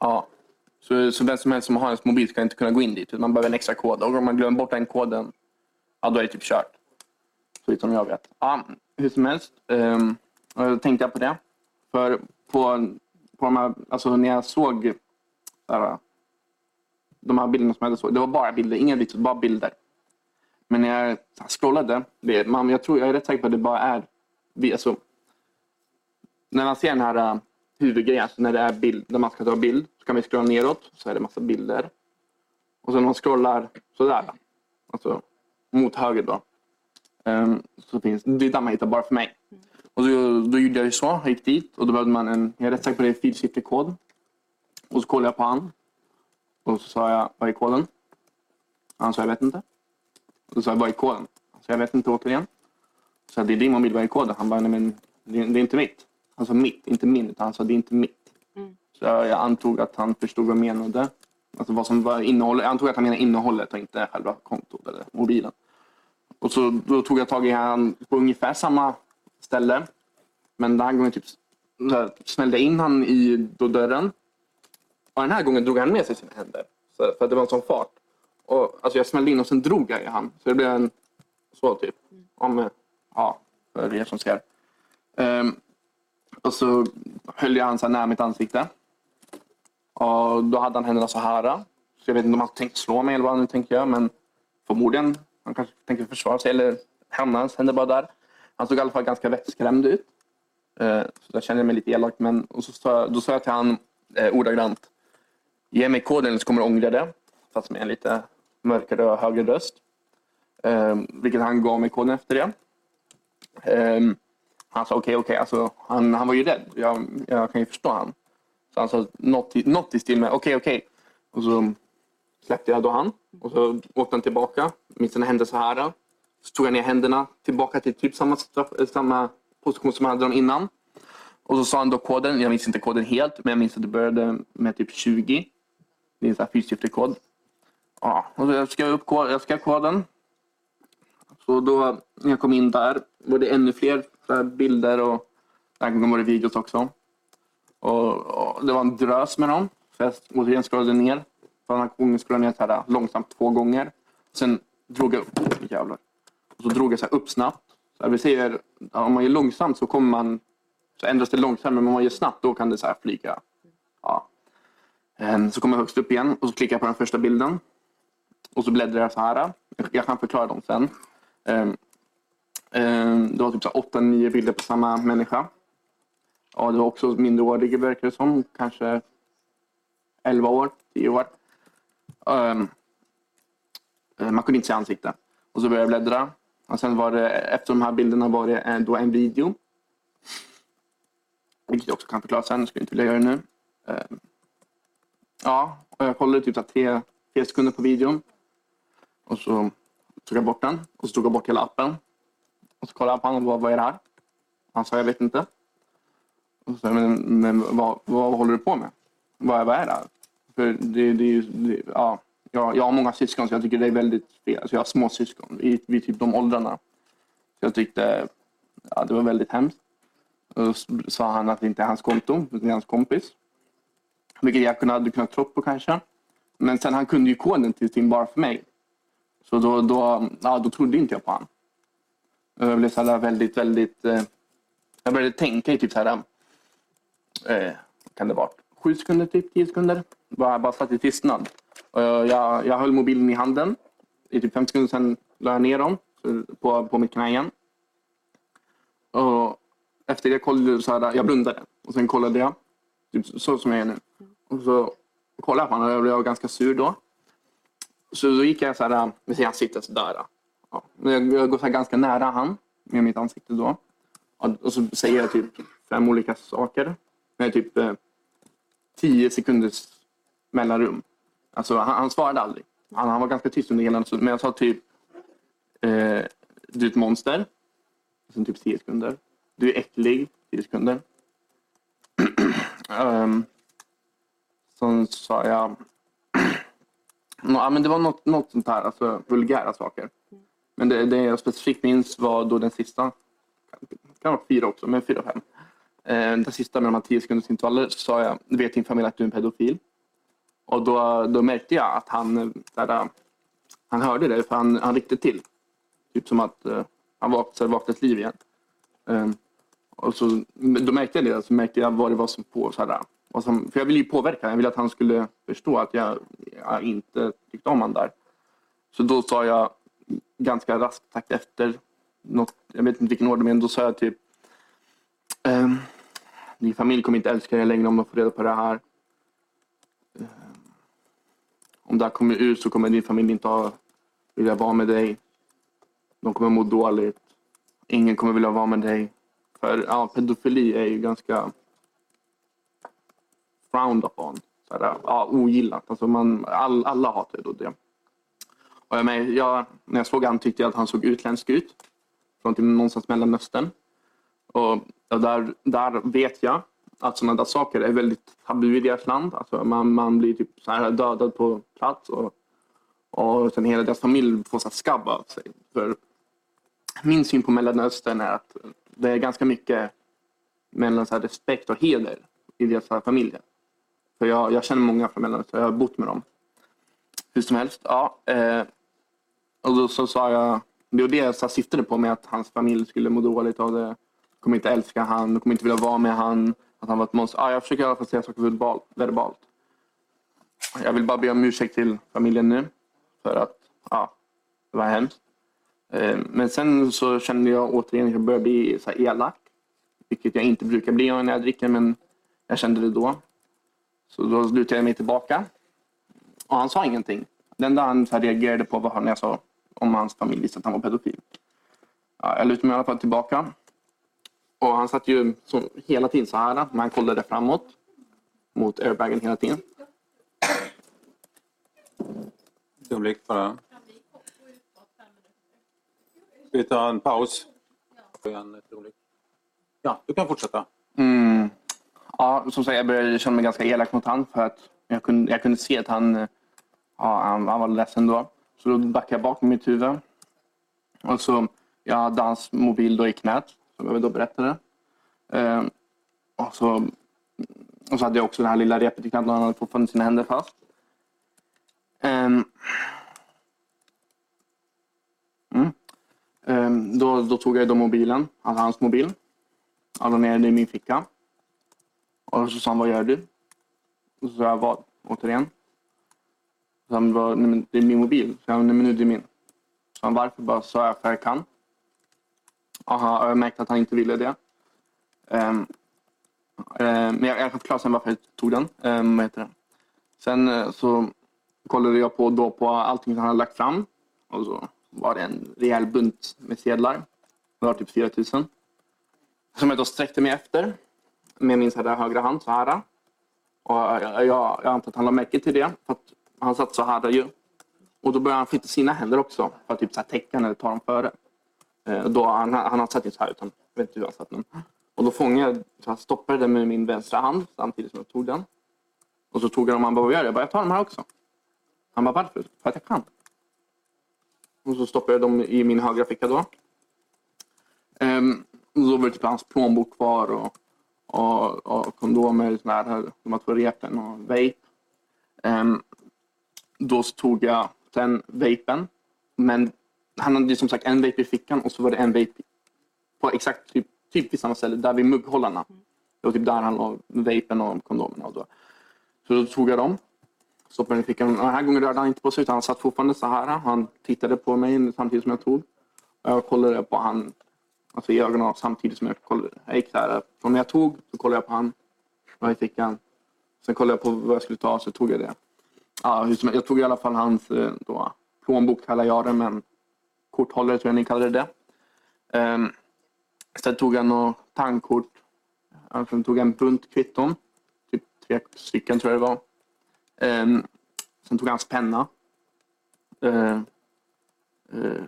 ja. så, så vem som helst som har en mobil ska inte kunna gå in dit. Man behöver en extra kod. Och om man glömmer bort den koden, ja, då är det typ kört. Så som jag vet. Ja, hur som helst. Ehm, um, då tänkte jag på det. För på, på de här, alltså när jag såg här, de här bilderna som jag såg, det var bara bilder, inga videos, bara bilder. Men när jag scrollade, det, man, jag, tror, jag är rätt säker på att det bara är... Alltså, när man ser den här uh, huvudgrejen, alltså när det är bild, när man ska ta bild, så kan vi scrolla neråt så är det massa bilder. Och sen när man scrollar sådär, alltså mot höger då, um, så finns det är där man hittar bara för mig. Och då, då gjorde jag ju så, jag gick dit och då behövde man en, jag är rätt säker på det, fyrsiffrig kod. Och så kollade jag på han. Och så sa jag, vad är koden? Han sa, jag vet inte. Och då sa jag, vad är koden? Han sa, jag vet inte återigen. Så jag, det är din mobil, vad är koden? Han bara, nej men det, är inte mitt. Han sa mitt, inte min. Utan han sa, det är inte mitt. Mm. Så jag, jag, antog att han förstod vad jag menade. Alltså vad som var innehållet. Jag antog att han menade innehållet och inte själva kontot eller mobilen. Och så då tog jag tag i han på ungefär samma ställe. Men den här gången typ smällde in han i dörren. Och den här gången drog han med sig sina händer. Så, för att det var en sån fart. Och, alltså jag smällde in och sen drog jag i han. Så det blev en så typ. Om, ja, för er som ser. Um, och så höll jag han så här nära mitt ansikte. Och då hade han händerna så här. Så jag vet inte om han tänkte slå mig eller vad han nu tänker göra. Men förmodligen. Han kanske tänkte försvara sig. Eller hamnade hans händer bara där. Han såg i alla fall ganska vettskrämd ut. Uh, så där kände jag mig lite elak. Men, och så sa, då sa jag till honom eh, ordagrant. Ge mig koden så kommer du ångra det. Fast med en lite mörkare och högre röst. Eh, vilket han gav mig koden efter det. Eh, han sa okej, okay, okej. Okay. Alltså, han, han var ju rädd. Jag, jag kan ju förstå han. Så han sa något, något i stil med okej, okay, okej. Och så släppte jag då han. Och så åkte han tillbaka Minns det hände så här. Så tog jag ner händerna tillbaka till typ samma, eh, samma position som jag hade dem innan. Och så sa han då koden. Jag minns inte koden helt, men jag minns att det började med typ 20. Det är en sån här fyrsiffrig kod. Ja, och så jag skrev upp jag ska koden. Så då när jag kom in där var det ännu fler bilder och den här gången var det videos också. Och, och det var en drös med dem. Så jag återigen scrollade ner. För den här gången scrollade jag ner så här äh, långsamt två gånger. Sen drog jag upp. Jävlar. Och så drog jag så upp snabbt. Så vi ser, om man gör långsamt så kommer man så ändras det långsamt, men om man gör snabbt då kan det så här flyga. Ja. Ehm, så kommer jag högst upp igen och så klickar jag på den första bilden. Och så bläddrar jag så här. Jag kan förklara dem sen. Ehm, ehm, det var typ 8-9 bilder på samma människa. Ja, det var också minderårig verkar det som. Kanske 11 år, 10 år. Man kunde inte se ansikte. Och så började jag bläddra. Och sen var det, efter de här bilderna var det eh, då en video. Vilket jag också kan förklara sen, jag skulle inte vilja göra det nu. Ja, och jag kollade typ tre, tre sekunder på videon. Och så tog jag bort den. Och så tog jag bort hela appen. Och så kollade jag på honom och bara, vad är det här? Han sa, jag vet inte. Och så, men, men vad, vad håller du på med? Vad, vad är det här? För det, det, det, ja, jag, jag har många syskon så jag tycker det är väldigt fel. Alltså jag har små syskon i, vid typ de åldrarna. Så jag tyckte ja, det var väldigt hemskt. Och så sa han att det inte är hans konto, det är hans kompis. Vilket jag kunde, hade kunnat tro på kanske. Men sen han kunde ju koden till sin bara för mig. Så då, då, ja, då trodde inte jag på honom. Jag blev så här väldigt, väldigt... Eh, jag började tänka i typ så här... Eh, vad kan det vara? Sju sekunder, typ tio sekunder. Bara, bara satt i tystnad. Och jag, jag, jag höll mobilen i handen i typ fem sekunder, sen la jag ner dem på, på mitt knä igen. Och efter det kollade så här, jag blundade och sen kollade jag, typ så som jag är nu. Och så kollade jag på honom och jag blev ganska sur då. Så då gick jag så här, med sitt ansikte sådär. Ja. Jag, jag går så ganska nära han med mitt ansikte då. Och så säger jag typ fem olika saker med typ eh, tio sekunders mellanrum. Alltså han, han svarade aldrig. Han, han, var ganska tyst under hela Men jag sa typ eh, du är ett monster. Sen typ tio sekunder. Du är äcklig. Tio sekunder. um, sen sa jag Ja, men det var något, något sånt här, alltså vulgära saker. Men det, det jag specifikt minns var då den sista, kan, vara fyra också, men fyra, fem. Eh, den sista med de här tio sekunders intervaller så sa jag, vet din familj att du är en pedofil? Och då, då märkte jag att han, eh, där, han hörde det, för han, han ryckte till. Typ som att eh, han vaknade, vaknade ett liv igen. Eh, och så, då märkte jag det, så märkte jag vad det var som på. Så här, och som, för jag ville ju påverka, jag ville att han skulle förstå att jag, jag inte tyckte om honom där. Så då sa jag ganska raskt tack efter, något, jag vet inte vilken ordning, men då sa jag typ ehm, din familj kommer inte älska dig längre om de får reda på det här. Ehm, om det här kommer ut så kommer din familj inte ha, vilja vara med dig. De kommer må dåligt. Ingen kommer vilja vara med dig. För ja, pedofili är ju ganska frowned upon. Så här, ja, ogillat. Alltså man, all, alla hatar ju det. Och jag, med, jag, när jag såg honom tyckte jag att han såg utländsk ut. Från typ någonstans Mellanöstern. Och där, där vet jag att sådana där saker är väldigt tabu i deras land. Alltså man, man blir typ så här dödad på plats och, och sen hela deras familj får så skabb av sig. För min syn på Mellanöstern är att det är ganska mycket mellan så respekt och heder i deras familjer. För jag, jag känner många från Mellanöstern, jag har bott med dem. Hur som helst, ja. Eh, och då så sa jag, det var det jag syftade på med att hans familj skulle må dåligt av det. Kommer inte älska han, kommer inte vilja vara med han. Att han var ett monster. Ja, jag försöker i alla fall säga saker verbalt. Jag vill bara be om ursäkt till familjen nu. För att, ja, det var hemskt. Eh, men sen så kände jag återigen att jag började bli så elak. Vilket jag inte brukar bli när jag dricker, men jag kände det då. Så då lutade jag mig tillbaka. Och han sa ingenting. Det enda han reagerade på var när jag sa om hans familj visste att han var pedofil. Ja, jag lutade mig i alla fall tillbaka. Och han satt ju så, hela tiden så här, men han kollade framåt. Mot airbagen hela tiden. Ögonblick bara. Ska vi ta en paus? Ja, du kan fortsätta. Mm. Ja, som sagt, jag började känna mig ganska elak mot honom för att jag kunde, jag kunde se att han, ja, han, han var ledsen då. Så då backade jag bak med mitt huvud. Och så, jag hade hans mobil då i knät, som jag då berättade. Ehm, och, så, och så hade jag också det här lilla repet i knät och han hade fortfarande sina händer fast. Ehm, mm. Ehm, då, då tog jag då mobilen, alltså hans mobil. Jag la ner den i min ficka. Och så sa han, vad gör du? Och så sa jag, vad? Återigen. Så han bara, nej men det är min mobil. Så jag, nej men nu är det min. Så han, varför? Bara sa jag, för jag kan. Aha, jag märkte att han inte ville det. Um, men jag, jag kan förklara sen varför jag tog den. Um, vad heter det? Sen uh, så kollade jag på, då på allting som han hade lagt fram. Och så var det en rejäl bunt med sedlar. Det var typ 4 000. Som jag då sträckte mig efter med min så här högra hand så här. Och jag, jag, antar att han lade märke till det. För att han satt så här ju. Och då började han flytta sina händer också för att typ så här täcka eller ta dem före. Eh, då, han, han har satt inte så här utan jag vet inte hur han satt den. Och då fångade jag, så jag stoppade den med min vänstra hand samtidigt som jag tog den. Och så tog jag dem och han bara, vad gör du? Jag bara, jag tar de här också. Han bara, varför? För att jag kan. Och så stoppade jag dem i min högra ficka då. Ehm, och då var det typ hans plånbok kvar och och, och kondomer, såna här, de här två repen och vape. Um, då tog jag sen vapen, men han hade som sagt en vape i fickan och så var det en vape på exakt typ, typ vid samma ställe, där vid mugghållarna. Det var typ där han la vapen och kondomerna. Och då. Så då tog jag dem, stoppade den i fickan. Den här gången rörde han inte på sig utan han satt fortfarande så här. Han tittade på mig samtidigt som jag tog. Och jag kollade på han alltså i ögonen samtidigt som jag kollade. Jag gick så här. Om jag tog så kollade jag på han. Vad i fickan. Sen kollade jag på vad jag skulle ta så tog jag det. Ja, jag tog i alla fall hans eh, då, plånbok kallar jag det, men korthållare tror jag ni kallade det. Um, sen tog jag något tankkort. Sen tog jag en bunt kvitton. Typ tre stycken tror jag det var. Um, sen tog jag hans penna. Uh, uh,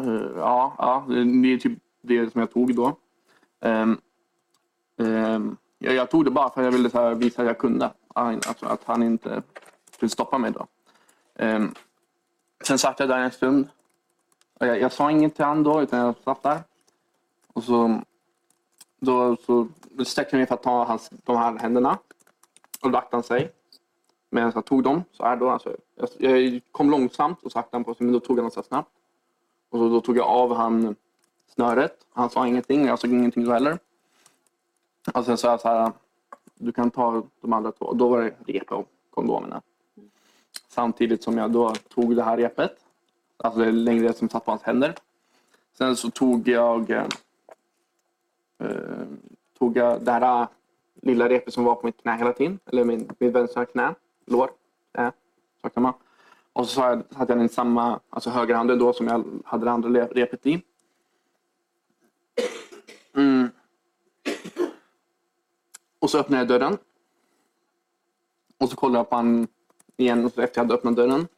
uh, ja, ja, det är typ det som jag tog då. Um, jag, jag, tog det bara för att jag ville här, visa att jag kunde. Alltså, att han inte skulle stoppa mig då. Ehm, sen satt jag där en stund. Jag, jag sa inget till honom då, utan jag satt där. Och så, då så sträckte jag mig för att ta hans, de här händerna. Och då han sig. Medan jag tog dem så här då. Alltså, jag, jag kom långsamt och sakta på sig, men då tog han dem så snabbt. Och så, då tog jag av han snöret. Han sa ingenting, jag såg ingenting då heller. Och sen sa jag så här, du kan ta de andra två. Och då var det rep och kondomerna. Samtidigt som jag då tog det här repet. Alltså det längre som satt på hans händer. Sen så tog jag eh, tog jag det här eh, lilla repet som var på mitt knä hela tiden. Eller min, mitt vänstra knä, lår. Äh, så kan man. Och så hade jag den i samma, alltså högerhanden då som jag hade det andra repet i. Mm. Och så öppnade jag dörren. Och så kollade jag på honom igen efter jag hade öppnat dörren.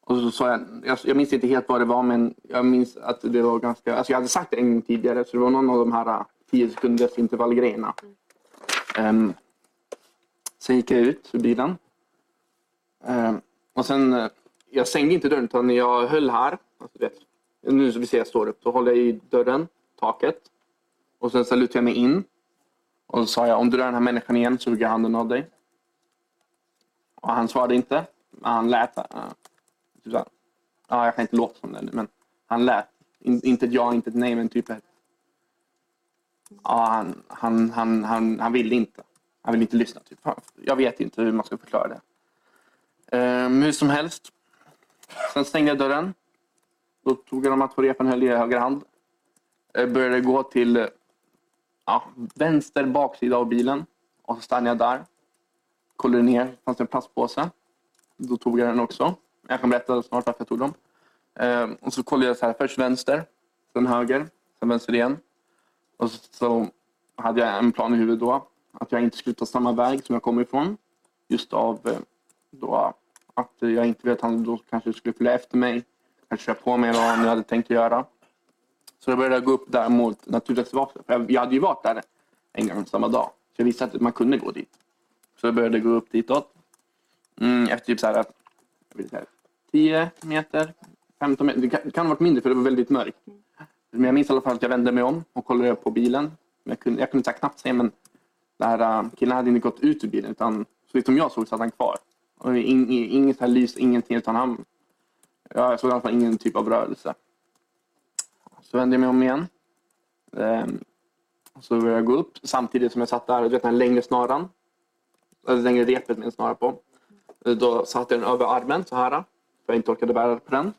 Och så sa jag, jag, jag minns inte helt vad det var men jag minns att det var ganska, alltså jag hade sagt det en gång tidigare så det var någon av de här äh, 10 sekunders intervallgrejerna. Um, sen gick jag ut ur bilen. Um, och sen, eh, jag stängde inte dörren utan jag höll här. Alltså, vet, nu så vi ser jag står upp, så håller jag i dörren, taket. Och sen så lutade jag mig in. Och så sa jag, om du rör den här människan igen så hugger jag handen av dig. Och han svarade inte. Men han lät. Uh, typ så ja, jag kan inte låta som det men han lät. In, inte ett ja, inte ett nej, men typ ett Ja, han, han, han, han, han ville inte. Han ville inte lyssna. Typ. Jag vet inte hur man ska förklara det. Um, hur som helst. Sen stängde jag dörren. Då tog jag de här två repen höll i höger hand. Jag började gå till eh, ja, vänster baksida av bilen. Och så stannade jag där. Kollade ner. Fanns det en plastpåse. Då tog jag den också. Jag kan berätta snart varför jag tog dem. Um, och så kollade jag så här. Först vänster. Sen höger. Sen vänster igen. Och så hade jag en plan i huvudet då. Att jag inte skulle ta samma väg som jag kom ifrån. Just av eh, då, att jag inte vet att han då kanske skulle följa efter mig. Kanske köra på mig vad han hade tänkt göra. Så jag började gå upp där mot naturreservatet. jag, jag hade ju varit där en gång samma dag. Så jag visste att man kunde gå dit. Så jag började gå upp ditåt. Mm, efter typ så här, jag vill säga, 10 meter, 15 meter. Det kan, det kan ha varit mindre för det var väldigt mörkt. Men jag minns i alla fall att jag vände mig om och kollade på bilen. Jag kunde, jag kunde knappt se men den här äh, killen hade inte gått ut ur bilen utan så som jag såg satt han kvar. Och in, inget här lys, ingenting utan han... Jag såg i alla fall ingen typ av rörelse. Så vände jag mig om igen. Ehm, så började jag gå upp samtidigt som jag satt där, du vet den längre snaran. Eller längre repet med en snara på. Då satte jag den över armen så här. För jag inte orkade bära på den.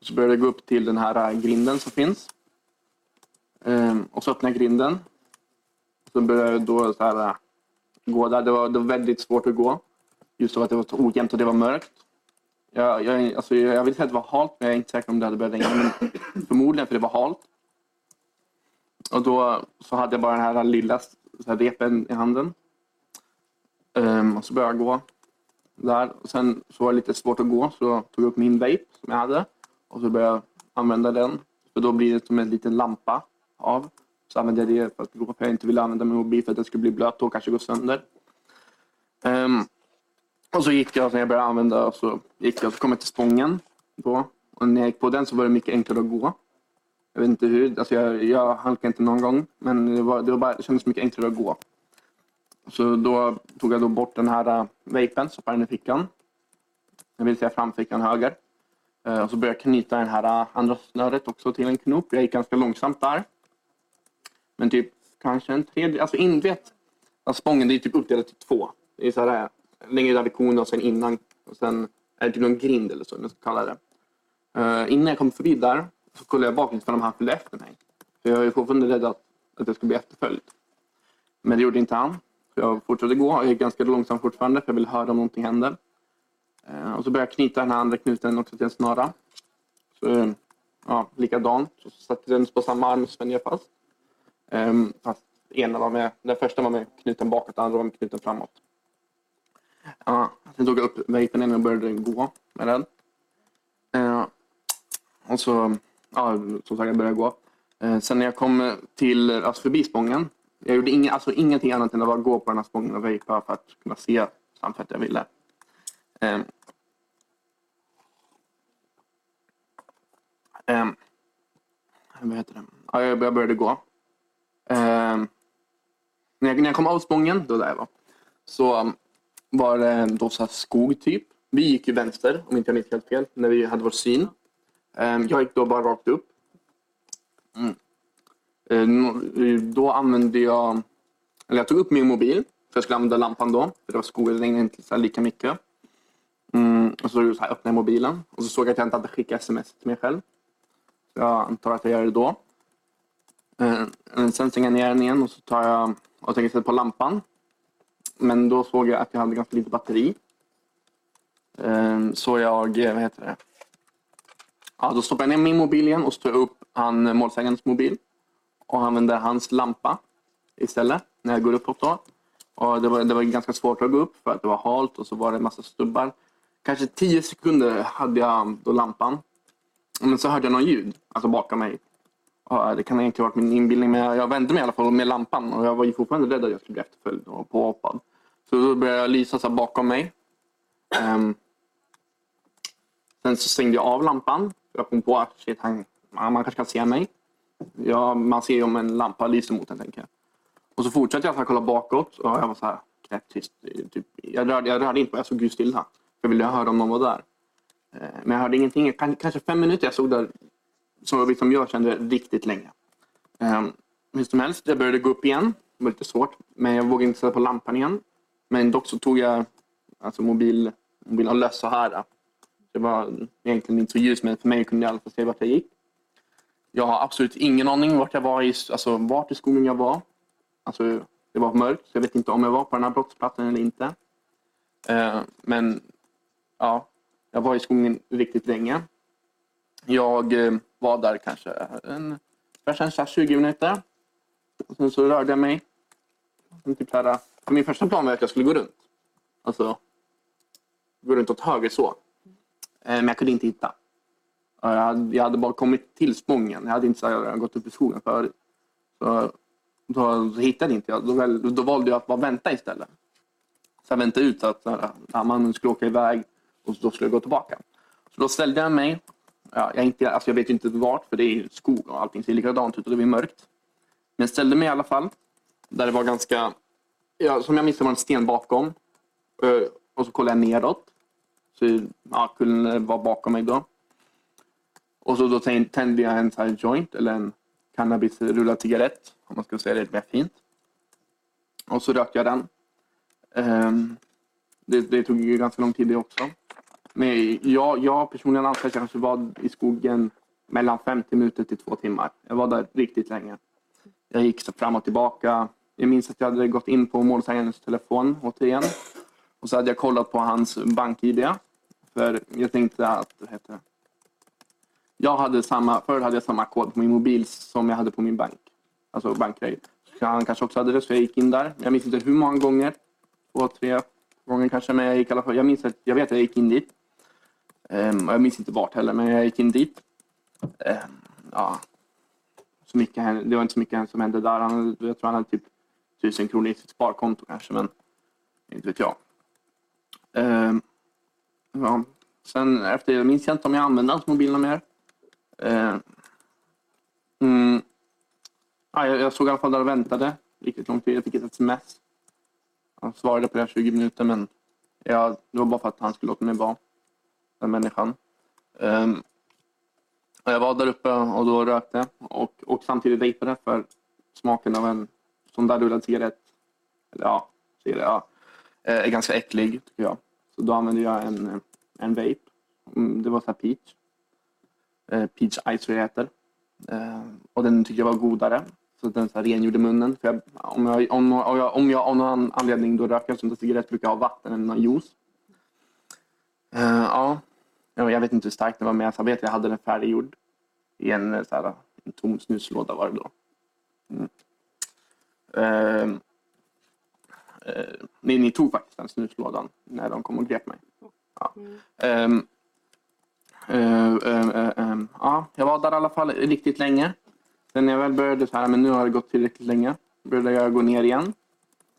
Så började jag gå upp till den här eh, grinden som finns. Ehm, och så öppnade jag grinden. Så började jag då så här, eh, gå där. Det var, det var väldigt svårt att gå. Just av att det var så ojämnt och det var mörkt. Jag, jag, alltså, jag vill säga att det var halt, men jag är inte säker om det hade börjat regna. Men förmodligen för det var halt. Och då så hade jag bara den här lilla så här, repen i handen. Um, och så började jag gå där. Och sen så var det lite svårt att gå så jag tog upp min vape som jag hade och så började jag använda den. För då blir det som en liten lampa av. Så använde jag det för att gå för jag inte ville använda min mobil för att den skulle bli blöt och kanske gå sönder. Um, och så gick jag, när jag började använda, så gick jag, så kom jag till spången. Då. Och när jag gick på den så var det mycket enklare att gå. Jag vet inte hur, alltså jag, jag halkade inte någon gång, men det, var, det, var bara, det kändes mycket enklare att gå. Så då tog jag då bort den här uh, vapen, stoppade den i fickan. Jag vill säga framfickan höger. Uh, och så började jag knyta den här uh, andra snöret också till en knop. Jag gick ganska långsamt där. Men typ kanske en tredje, alltså in, vet, alltså spången det är typ uppdelat i två. Det är så här, längre där vid kon och sen innan. Och sen är det typ någon grind eller så, jag ska kalla det. Uh, innan jag kom förbi där så kollade jag bakåt ifall han följde efter mig. För jag var fortfarande rädd att, att jag skulle bli efterföljd. Men det gjorde inte han. Så jag fortsatte gå. Jag gick ganska långsamt fortfarande för jag ville höra om någonting händer. Uh, eh, och så började jag knyta den här andra knuten också till en snara. Så, eh, ja, likadant. Så satte den på samma arm och spände jag fast. Um, fast ena var med, den första var med knuten bakåt, den andra var med knuten framåt. Ja, sen tog jag upp vapen igen och började gå med den. Eh, och så, ja, som sagt, jag började gå. Eh, sen när jag kom till, alltså förbi spången, jag gjorde inga, alltså ingenting annat än att bara gå på den här spången och vapa för att kunna se samfällt jag ville. Eh, eh, vad heter det? Ja, jag började gå. Eh, när, jag, när jag kom av spången, då där jag var, så var det då så skog typ. Vi gick ju vänster, om inte jag minns helt fel, när vi hade vår syn. Ehm, jag gick då bara rakt upp. Mm. Ehm, eh, då använde jag, eller jag tog upp min mobil, för jag skulle använda lampan då, för det var skog, det regnade inte så lika mycket. Mm, och så, så här, öppnade jag mobilen och så såg jag att jag inte hade skickat sms till mig själv. Så jag antar att jag gör det då. Ehm, sen stänger jag ner den igen och så tar jag och tänker sätta på lampan. Men då såg jag att jag hade ganska lite batteri. Ehm, så jag, vad heter det? Ja, då stoppade jag ner min mobil igen och så tar jag upp han målsägandens mobil och använder hans lampa istället när jag går uppåt. Då. Och det, var, det var ganska svårt att gå upp för att det var halt och så var det en massa stubbar. Kanske tio sekunder hade jag då lampan. Men så hörde jag något ljud, alltså bakom mig. Ja, det kan inte ha varit min inbildning, men jag vände mig i alla fall med lampan och jag var ju fortfarande rädd att jag skulle bli efterföljd och påhoppad. Så då började jag lysa så bakom mig. Um, sen så stängde jag av lampan. Jag kom på att shit, han, man kanske kan se mig. Ja, man ser ju om en lampa lyser mot en, tänker jag. Och så fortsatte jag att kolla bakåt och jag var så här knäpptyst. Eh, typ, jag, rörde, jag rörde inte på jag såg ju stilla. Jag ville höra om någon var där. Eh, men jag hörde ingenting. Kanske fem minuter jag stod där som liksom jag kände riktigt länge. Um, hur som helst, jag började gå upp igen. Det var lite svårt, men jag vågade inte sätta på lampan igen. Men dock så tog jag alltså mobil, mobilen lös så här. Det var egentligen inte så ljus, men för mig kunde jag i alla fall se vart jag gick. Jag har absolut ingen aning vart jag var i, alltså vart i skogen jag var. Alltså, det var mörkt, så jag vet inte om jag var på den här brottsplatsen eller inte. Uh, men ja, jag var i skogen riktigt länge. Jag uh, var där kanske en, kanske 20 minuter. Och sen så rörde jag mig. Typ här, för min första plan var att jag skulle gå runt. Alltså gå runt åt höger så. Eh, men jag kunde inte hitta. Jag hade, jag hade bara kommit till Spången. Jag hade inte så här, gått upp i skogen förut. Så, då, då hittade inte jag. Då, då valde jag att bara vänta istället. Så jag väntade ut att äh, här, mannen skulle åka iväg och då skulle jag gå tillbaka. Så då ställde jag mig ja, jag, inte, alltså jag vet inte vart, för det är skog och allting ser likadant ut och det blir mörkt. Men jag ställde mig i alla fall, där det var ganska, ja, som jag minns det var en sten bakom. Eh, och så kollade jag neråt. Så ja, kullen var bakom mig då. Och så då tände jag en side joint, eller en cannabisrullad cigarett, om man ska säga det mer fint. Och så rökte jag den. Ehm, det, det, tog ju ganska lång tid det också. Men jag, jag personligen anser att jag kanske var i skogen mellan 50 minuter till två timmar. Jag var där riktigt länge. Jag gick så fram och tillbaka. Jag minns att jag hade gått in på målsägandens telefon återigen. Och så hade jag kollat på hans bank-id. För jag tänkte att, vad heter det? Jag hade samma, förr hade jag samma kod på min mobil som jag hade på min bank. Alltså bankgrej. Han kanske också hade det, så jag gick in där. Jag minns inte hur många gånger. Två, tre gånger kanske, men jag gick i alla fall. Jag minns att jag vet att jag gick in dit. Um, jag minns inte vart heller, men jag gick in dit. Um, ja. så mycket, det var inte så mycket som hände där. Han, jag tror han hade typ tusen kronor i sitt sparkonto kanske, men inte vet jag. Um, ja. Sen efter, det minns jag inte om jag använde hans mobil mer. Uh, mm, ja, jag, jag såg i alla fall där och väntade riktigt lång tid. Jag fick ett sms. Han svarade på det 20 minuter, men ja, det var bara för att han skulle låta mig vara den människan. Um, och jag var där uppe och då rökte och, och samtidigt vejpade för smaken av en sån där rullad cigarett, eller ja, cigarett, ja, eh, är ganska äcklig tycker jag. Så då använde jag en, en vape. Mm, det var så här peach. Eh, peach ice tror jag det heter. Eh, och den tyckte jag var godare. Så den så här rengjorde munnen. För jag, om, jag, om, om, jag, om jag av någon anledning då röker en sån där cigarett brukar jag ha vatten eller någon juice. Ja, jag vet inte hur starkt den var men jag vet att jag hade den färdiggjord. I en, eh, så här, en tom snuslåda var det då. Mm. Ehm, eh, ni, ni tog faktiskt den snuslådan när de kom och grep mig. Ja. Ehm, eh, eh, eh, ehm, ja, jag var där i alla fall riktigt länge. Sen när jag väl började så här, men nu har det gått tillräckligt länge, började jag gå ner igen.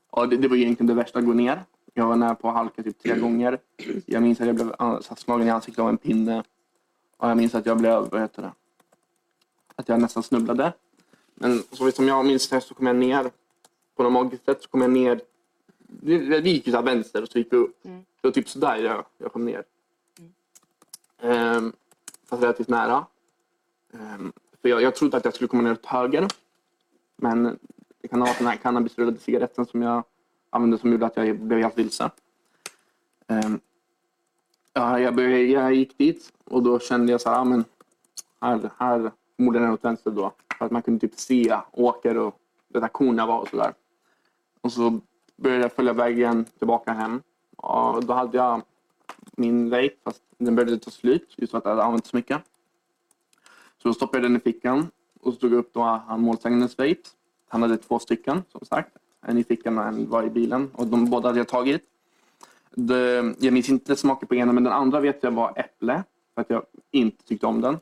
Och det, det var ju egentligen det värsta att gå ner. Jag var nära på att halka typ tre gånger. Jag minns att jag blev slagen i ansiktet av en pinne. Och jag minns att jag blev, vad heter det? Att jag nästan snubblade. Men så som jag minns det så kom jag ner på något magiskt sätt så kom jag ner. Vi, gick ju så här vänster och så gick vi upp. Mm. Det var typ sådär jag, jag kom ner. Ehm, fast relativt nära. Ehm, för jag, jag trodde att jag skulle komma ner åt höger. Men det kan ha varit den här cannabisrullade cigaretten som jag använde som gjorde att jag blev helt vilse. Ehm, ja, jag, började, jag gick dit och då kände jag så här, ah, men här, här borde den åt vänster då. För att man kunde typ se åker och där korna var och sådär. Och så började jag följa vägen tillbaka hem. Och då hade jag min vape fast den började ta slut just för att jag hade använt så mycket. Så då stoppade jag den i fickan och så tog jag upp då han målsägandens vape. Han hade två stycken som sagt. Eh, en i fickan och en var i bilen och de båda hade jag tagit. Det, jag minns inte smaken på ena men den andra vet jag var äpple. För att jag inte tyckte om den.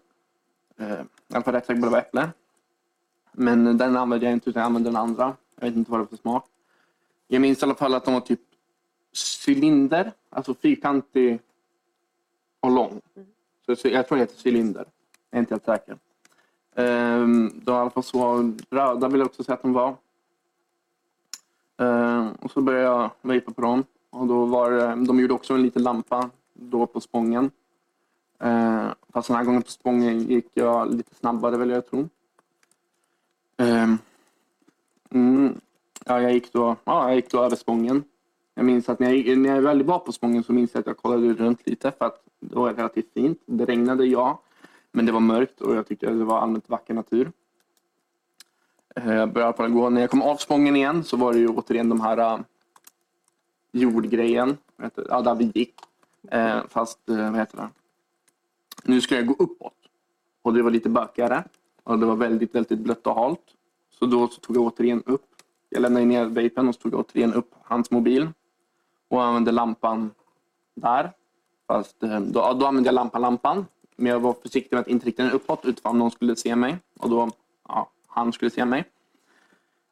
Eh, jag var rätt säker på att det var äpple. Men den använde jag inte utan jag använde den andra. Jag vet inte vad det var för smak. Jag minns i alla fall att de var typ cylinder, alltså fyrkantig och lång. Så, jag tror det heter cylinder. Jag är inte helt säker. Ehm, um, de var i alla fall så röda vill jag också säga att de var. Eh, och så började jag vejpa på dem. Och då var de gjorde också en liten lampa då på spången. Eh, fast den här gången på spången gick jag lite snabbare vill jag tro. Eh, mm, ja, jag, gick då, ja, jag gick då över spången. Jag minns att när jag, när jag väl var på spången så minns jag att jag kollade runt lite för att det var relativt fint. Det regnade, ja. Men det var mörkt och jag tyckte att det var allmänt vacker natur. Eh, jag började på att gå. När jag kom av spången igen så var det ju återigen de här uh, jordgrejen. Ja, där vi gick. Uh, fast, uh, vad heter det? Nu ska jag gå uppåt. Och det var lite bökigare. Och det var väldigt, väldigt blött och halt. Så då så tog jag återigen upp. Jag lämnade ner vapen och så tog jag återigen upp hans mobil. Och använde lampan där. Fast då, då använde jag lampan, lampan. Men jag var försiktig med att inte rikta den uppåt utifrån någon skulle se mig. Och då, ja, han skulle se mig.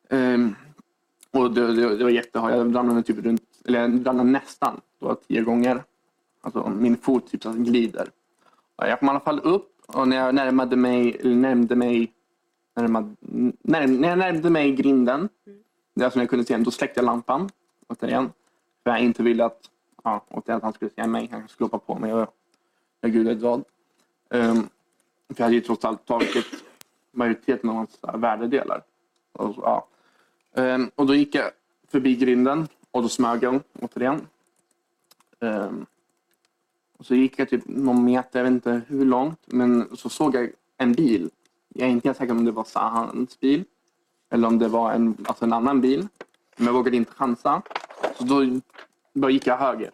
Um, och det, det, det var jättehalt. Jag ramlade typ runt, eller jag ramlade nästan då, tio gånger. Alltså min fot typ så att glider. Jag kom i alla fall upp och när jag närmade mig, eller närmade mig, närmade, när, när jag närmade mig grinden, där som jag kunde se, då släckte jag lampan återigen. För jag inte ville att, ja, återigen att han skulle se mig, han skulle hoppa på mig och jag gud vet vad. Um, för jag hade ju trots allt tagit majoriteten av hans värdedelar. Och, så, ja. Ehm, och då gick jag förbi grinden och då smög jag återigen. Ehm, och så gick jag typ någon meter, jag vet inte hur långt, men så såg jag en bil. Jag är inte helt säker om det var Sahans bil eller om det var en, alltså en annan bil. Men jag vågade inte chansa. Så då, då gick jag höger.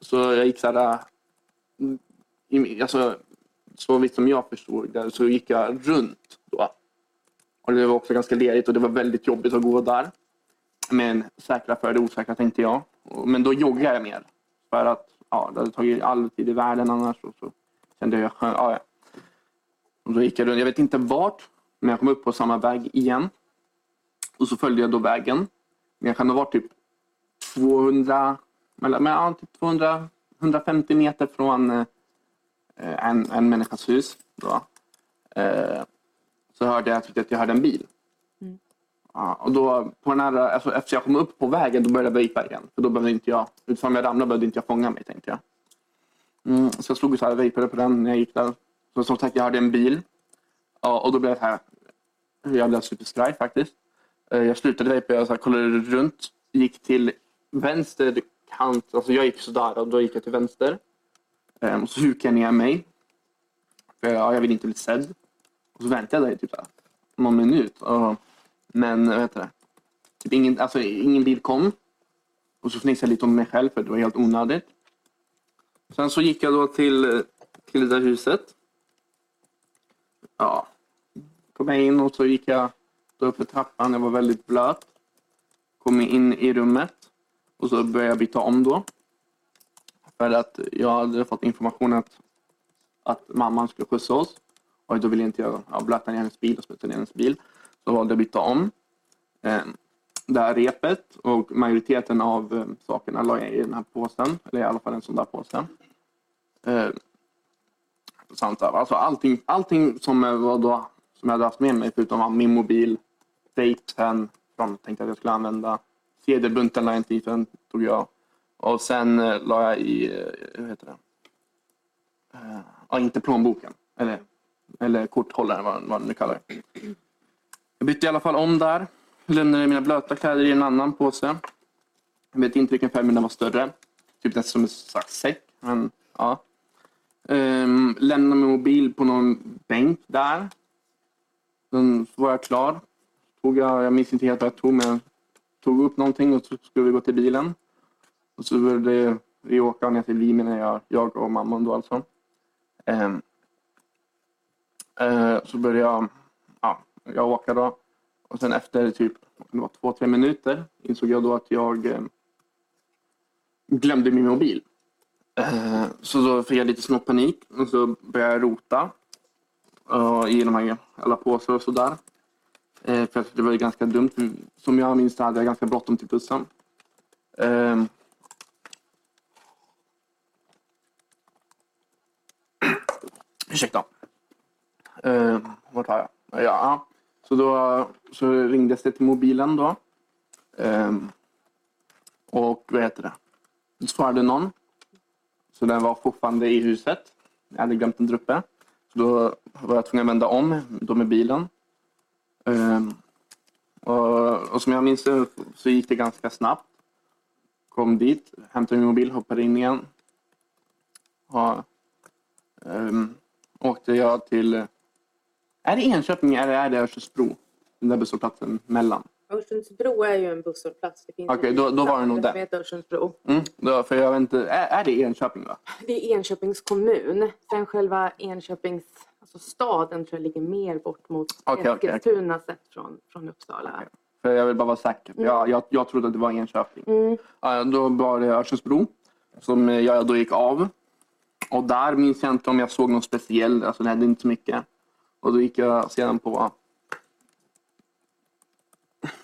Så jag gick så här... Mm, i- Alltså, så vitt som jag förstod det så gick jag runt då. Och det var också ganska lerigt och det var väldigt jobbigt att gå där. Men säkra för det osäkra tänkte jag. Men då joggade jag mer. För att ja, det hade tagit all tid i världen annars. Och så kände jag skön, ja, ja. Och då gick jag runt. Jag vet inte vart. Men jag kom upp på samma väg igen. Och så följde jag då vägen. Men jag kan ha varit typ 200, mellan, ja, typ 200, 150 meter från eh, en, en människas hus. Då. Eh, så hörde jag tyckte att jag hörde en bil. Ja, och då, på den här, alltså, efter jag kom upp på vägen då började jag vejpa igen. För då behövde inte jag, utifrån jag ramlade behövde inte jag fånga mig tänkte jag. Mm, så jag slog så här vejpade på den när jag gick där. Så som sagt, jag hade en bil. Ja, och då blev det här. Jag blev superskraj faktiskt. Eh, Jag slutade vejpa, jag så här, kollade runt. Gick till vänster kant. Alltså jag gick sådär och då gick jag till vänster. Och så hukade jag ner mig. För ja, jag vill inte bli sedd. Och så väntade jag där i typ någon minut. Och, men vad heter det? Typ ingen, alltså, ingen bil kom. Och så fnissade jag lite om mig själv för det var helt onödigt. Sen så gick jag då till, till det där huset. Ja. Kom jag in och så gick jag då upp för trappan. Jag var väldigt blöt. Kom in i rummet. Och så började jag byta om då. För att jag hade fått information att, att mamman skulle skjutsa oss. Och då ville inte jag ja, blöta ner hennes bil och smutsa ner hennes bil. Så valde jag att byta om. Eh, det här repet och majoriteten av eh, sakerna la jag i den här påsen. Eller i alla fall en sån där påse. Eh, samt. Alltså allting, allting som, var då, som jag hade haft med mig förutom min mobil, tejpen som jag tänkte att jag skulle använda. Sedelbunten la jag inte i för den tog jag. Och sen eh, la jag i, hur vad heter det? Eh, ja, inte plånboken. Eller, eller korthållaren vad, vad nu kallar det. Jag bytte i alla fall om där. Lämnade mina blöta kläder i en annan påse. Jag vet inte vilken färg, men den var större. Typ nästan som en slags säck. Men, ja. Um, lämnade min mobil på någon bänk där. Sen var jag klar. Tog jag, jag minns inte helt vad jag tog, men jag tog upp någonting och så skulle vi gå till bilen. Och så började vi åka ner till Limen, jag, jag och mamman då alltså. Um, uh, så började jag, ja, jag åka då. Och sen efter typ det var två, tre minuter insåg jag då att jag eh, glömde min mobil. Eh, så då fick jag lite smått panik och så började jag rota eh, i de här alla påsar och sådär. Eh, för att det var ganska dumt. Som jag minns det hade jag ganska bråttom till bussen. Ehm, Eh, ursäkta. Eh, vart har jag? Ja, så då så ringdes det till mobilen då. Ehm, och vad heter det? Då svarade någon. Så den var fortfarande i huset. Jag hade glömt den där uppe. Så då var jag tvungen att vända om då med bilen. Ehm, och, och som jag minns det så gick det ganska snabbt. Kom dit, hämtade min mobil, hoppade in igen. Och, um, åkte jag till är det Enköping eller är det Örsundsbro? Den där busshållplatsen mellan. Örsundsbro är ju en busshållplats. Okej, en då- då var det nog där. Örsundsbro. Mm, då, för jag vet inte, är, är det Enköping va? Det är Enköpings kommun. Sen själva Enköpings alltså staden tror jag ligger mer bort mot okej, Eskilstuna sett från, från Uppsala. Okej. För jag vill bara vara säker. Jag, jag, jag trodde att det var Enköping. Mm. Ja, då var det Örsundsbro som jag då gick av. Och där minns jag inte om jag såg någon speciell, alltså det hände inte så mycket. Och då gick jag sedan på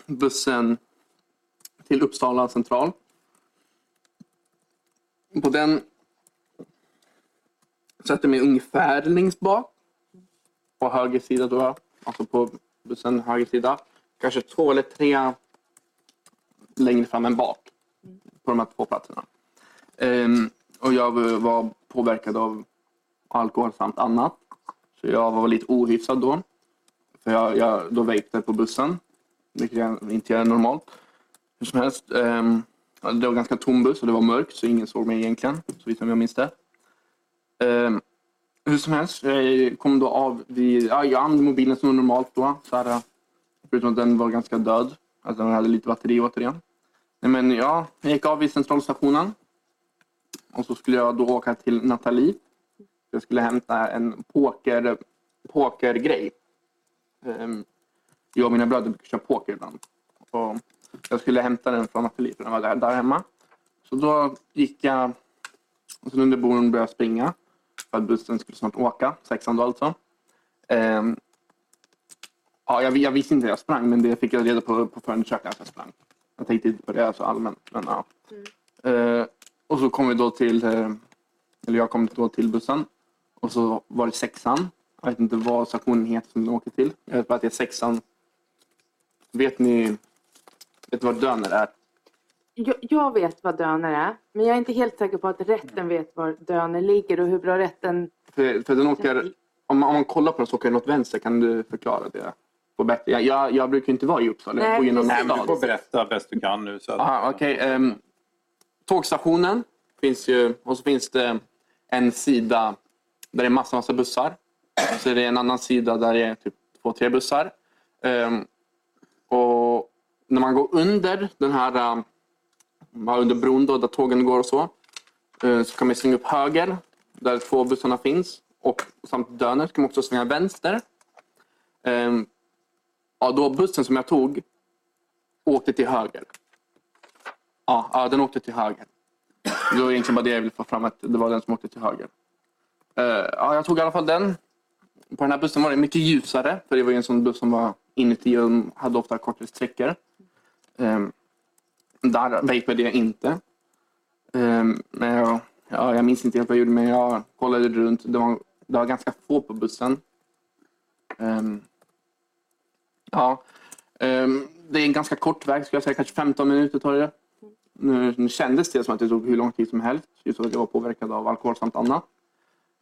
bussen till Uppsala central. På den satte jag mig ungefär längst bak. På höger sida då, alltså på bussen höger sida. Kanske två eller tre längre fram än bak på de här två platserna. Um, och jag var påverkad av alkohol samt annat. Så jag var lite ohyfsad då. För jag, jag då vapade på bussen, vilket jag inte är normalt. Hur som helst, um, det var ganska tom buss och det var mörkt så ingen såg mig egentligen, så vitt jag minns det. Um, hur som helst, jag kom då av vid, ja, jag använde mobilen som normalt då. Så här, förutom att den var ganska död. Alltså den hade lite batteri återigen. Nej, men ja, jag gick av vid centralstationen. Och så skulle jag då åka till Nathalie. Jag skulle hämta en poker, pokergrej. Ehm, jag och mina bröder brukar köra poker ibland. Och jag skulle hämta den från Nathalie för den var där, där hemma. Så då gick jag och sen under borden började jag springa. För att bussen skulle snart åka, sexan då alltså. Ehm, ja, jag, jag visste inte att jag sprang men det fick jag reda på på förundersökningen att jag sprang. Jag tänkte inte på det så allmänt. Men, ja. Eh, och så kom vi då till, eh, eller jag kom då till bussen. Och så var det sexan. Jag vet inte vad stationen heter som den åker till. Jag vet bara att det är sexan. Vet ni vet ni vad Döner är? jag, jag vet vad Döner är, men jag är inte helt säker på att rätten vet var Döner ligger och hur bra rätten... För, för den åker, om, man, om man kollar på den så åker den åt vänster. Kan du förklara det? På bättre? Jag, jag, jag brukar inte vara i Uppsala. Jag Nej, bor genom. Nej, men du får berätta bäst du kan nu. Så att, Aha, okej. ehm, tågstationen finns ju och så finns det en sida där det är massa, massa bussar. Så är det en annan sida där det är typ två, tre bussar. Ehm, och när man går under den här um, under bron då, där tågen går och så eh, så kan man svänga upp höger där två bussarna finns och samt Döner kan man också svänga vänster. Ehm, ja, då bussen som jag tog åkte till höger. Ja, ja, den åkte till höger. Det var egentligen bara det jag ville få fram, att det var den som åkte till höger. Uh, ja, jag tog i alla fall den. På den här bussen var det mycket ljusare, för det var ju en sån buss som var inuti och hade ofta kortare sträckor. Um, ehm, där vapade jag inte. Um, men jag, ja, jag minns inte helt vad jag gjorde, men jag kollade runt. Det var, det var ganska få på bussen. Um, ja, det är en ganska kort väg, skulle jag säga. Kanske 15 minuter tar det. Nu, nu kändes det som att det tog hur lång tid som helst. Just för att jag var påverkad av alkohol samt annat.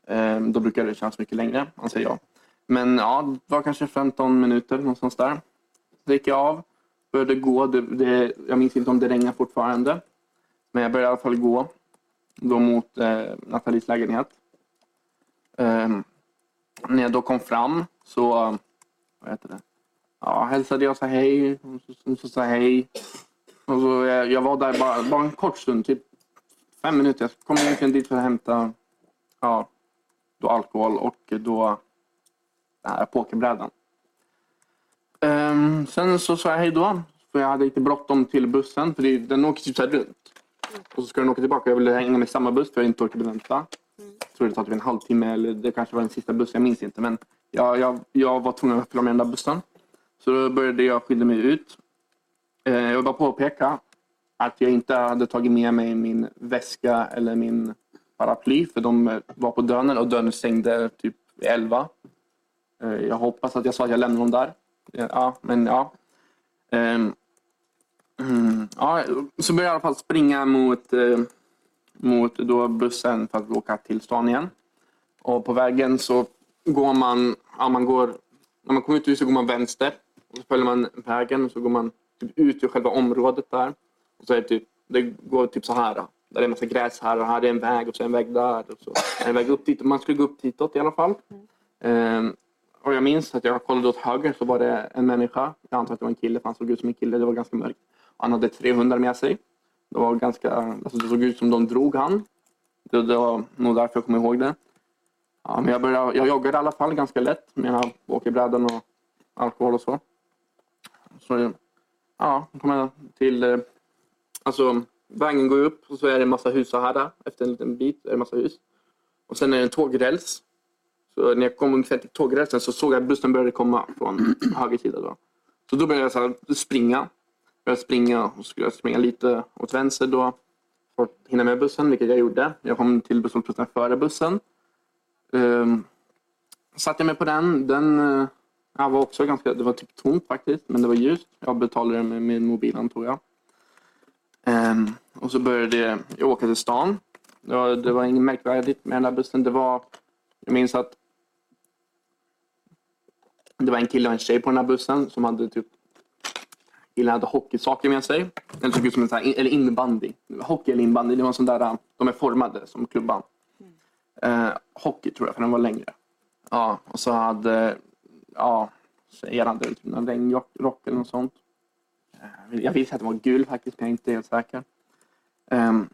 Ehm, då brukar det kännas mycket längre, anser jag. Men ja, det var kanske 15 minuter någonstans där. Så gick jag av, började gå. Det, det, jag minns inte om det regnar fortfarande. Men jag började i alla fall gå. Då mot eh, Nathalies lägenhet. Ehm, när jag då kom fram så vad heter det? Ja, hälsade jag sa hej. Hon Hon sa hej. Och så, jag, jag var där bara, bara en kort stund, typ fem minuter. Jag kom egentligen dit för att hämta ja, då alkohol och då den här pokerbrädan. Ehm, sen så sa jag hej då. För jag hade lite bråttom till bussen. För det, den åker typ så här runt. Och så ska den åka tillbaka. Jag ville hänga med samma buss för jag inte orkade vänta. Jag tror det tar typ en halvtimme eller det kanske var den sista bussen. Jag minns inte. Men jag, jag, jag var tvungen att följa med den där bussen. Så då började jag skynda mig ut. Eh, jag vill bara påpeka att jag inte hade tagit med mig min väska eller min paraply. För de var på Döner och Döner stängde typ 11. Eh, jag hoppas att jag sa att jag lämnade dem där. Eh, ja, men ja. Mm, ja. Så började jag i alla fall springa mot, mot då bussen för att åka till stan igen. Och på vägen så går man, ja, man går, när man kommer ut så går man vänster. Och så följer man vägen och så går man typ ut ur själva området där. Och så är det, typ, det går typ så här. Där är en massa gräs här och här är en väg och så är en väg där. Och så är en väg upp dit. Man skulle gå upp ditåt i alla fall. Ehm, och jag minns att jag kollade åt höger så var det en människa. Jag antar att det var en kille för han såg ut som en kille. Det var ganska mörkt. Han hade 300 med sig. Det var ganska, alltså det såg ut som de drog han. Det, det var nog därför jag kommer ihåg det. Ja, men jag, började, jag joggade i alla fall ganska lätt med åkerbrädan och alkohol och så. Så ja, då kommer jag till... Eh, alltså, vägen går upp och så är det en massa hus så här. Efter en liten bit är det en massa hus. Och sen är det en tågräls. Så när jag kom ungefär till tågrälsen så såg jag att bussen började komma från höger sida. Då. Så då började jag så här springa. Började springa och skulle jag springa lite åt vänster då. För att hinna med bussen, vilket jag gjorde. Jag kom till busshållplatsen före bussen. Um, satte jag mig på den. Den eh, eh, ja, var också ganska, det var typ tomt faktiskt, men det var ljust. Jag betalade med min mobil antar jag. Ehm, och så började jag åka till stan. Det var, det var inget märkvärdigt med den där bussen. Det var, jag minns att det var en kille och en tjej på den här bussen som hade typ Killen hade hockeysaker med sig. Den såg ut som en sån här, eller innebandy. Hockey eller innebandy, det var en sån där, de är formade som klubban. Eh, hockey tror jag, för den var längre. Ja, och så hade, ja, säger han typ en regnrock eller något sånt. Eh, jag visste att den var gul faktiskt, men jag är inte helt säker. Um,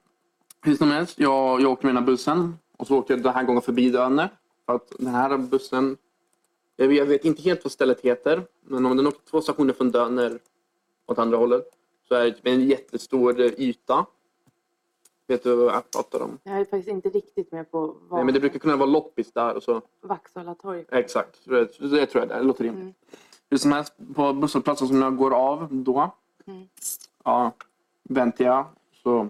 hur som helst, jag, jag åkte med den här bussen och så åkte jag den här gången förbi Döne. För att den här bussen, jag vet, jag vet inte helt vad stället heter, men om den åker två stationer från Döner åt andra hållet så är det typ en jättestor yta. Vet du vad jag pratar om? Jag är faktiskt inte riktigt med på Nej, vad men det brukar kunna vara loppis där och så Vaksala torg Exakt, det, det tror jag det är. Det låter rimligt. Mm. Hur som helst, på busshållplatsen som jag går av då, Mm. ja, väntar jag så...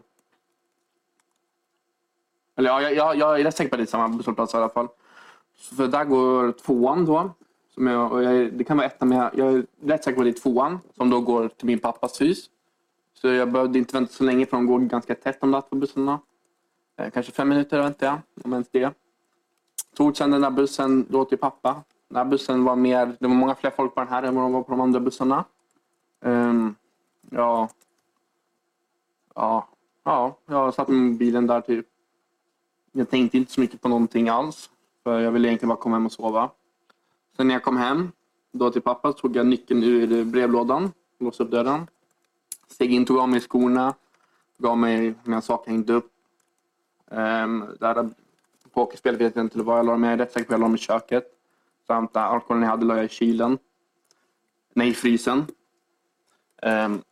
Eller ja, jag, jag, jag är rätt säker på att det är samma busshållplats i alla fall. Så För där går tvåan då. Som jag, jag, det kan vara ettan, men jag, jag är rätt säker på att det är tvåan som då går till min pappas hus. Så jag behövde inte vänta så länge för de går ganska tätt de där två bussarna. Eh, kanske fem minuter väntade jag, om ens det. Tog sen den där bussen då till pappa. Den här bussen var mer, det var många fler folk på den här än vad de var på de andra bussarna. Um, ja, ja, ja, jag satt med bilen där typ. Jag tänkte inte så mycket på någonting alls. För jag ville egentligen bara komma hem och sova. Sen när jag kom hem, då till pappa, tog jag nyckeln ur brevlådan. Låste upp dörren. Steg in, tog av mig skorna. Gav mig mina saker hängde upp. Ehm, um, där pokerspelet vet jag inte vad jag la dem i. Jag är rätt säker på att jag la dem i köket. Samt alkoholen jag hade la jag i kylen. Nej, i frysen. Um,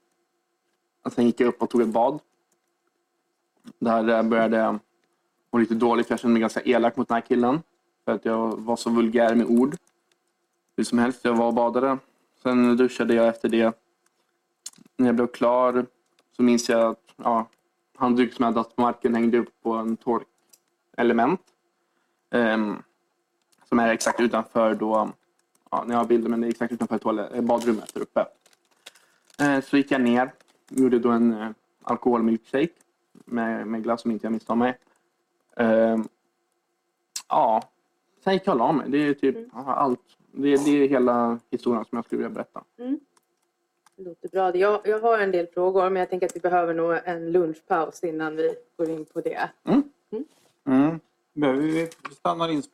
och sen gick jag upp och tog ett bad. Där började jag må lite dåligt för jag kände mig ganska elak mot den här killen. För att jag var så vulgär med ord. Hur som helst, jag var och badade. Sen duschade jag efter det. När jag blev klar så minns jag att ja, handduk som jag hade haft på marken hängde upp på en torkelement. Um, som är exakt utanför då, ja, ni har bilder men det är exakt utanför toalett, badrummet där uppe. Uh, så gick jag ner, gjorde då en uh, alkoholmilkshake med, med glass som inte jag missade mig. Um, ja, sen gick jag och la mig. Det är typ Mm. allt. Det, det är hela historien som jag skulle vilja berätta. Det låter bra. Jag, jag har en del frågor men jag tänker att vi behöver nog en lunchpaus innan vi går in på det. Mm. Behöver vi stannar inspelningen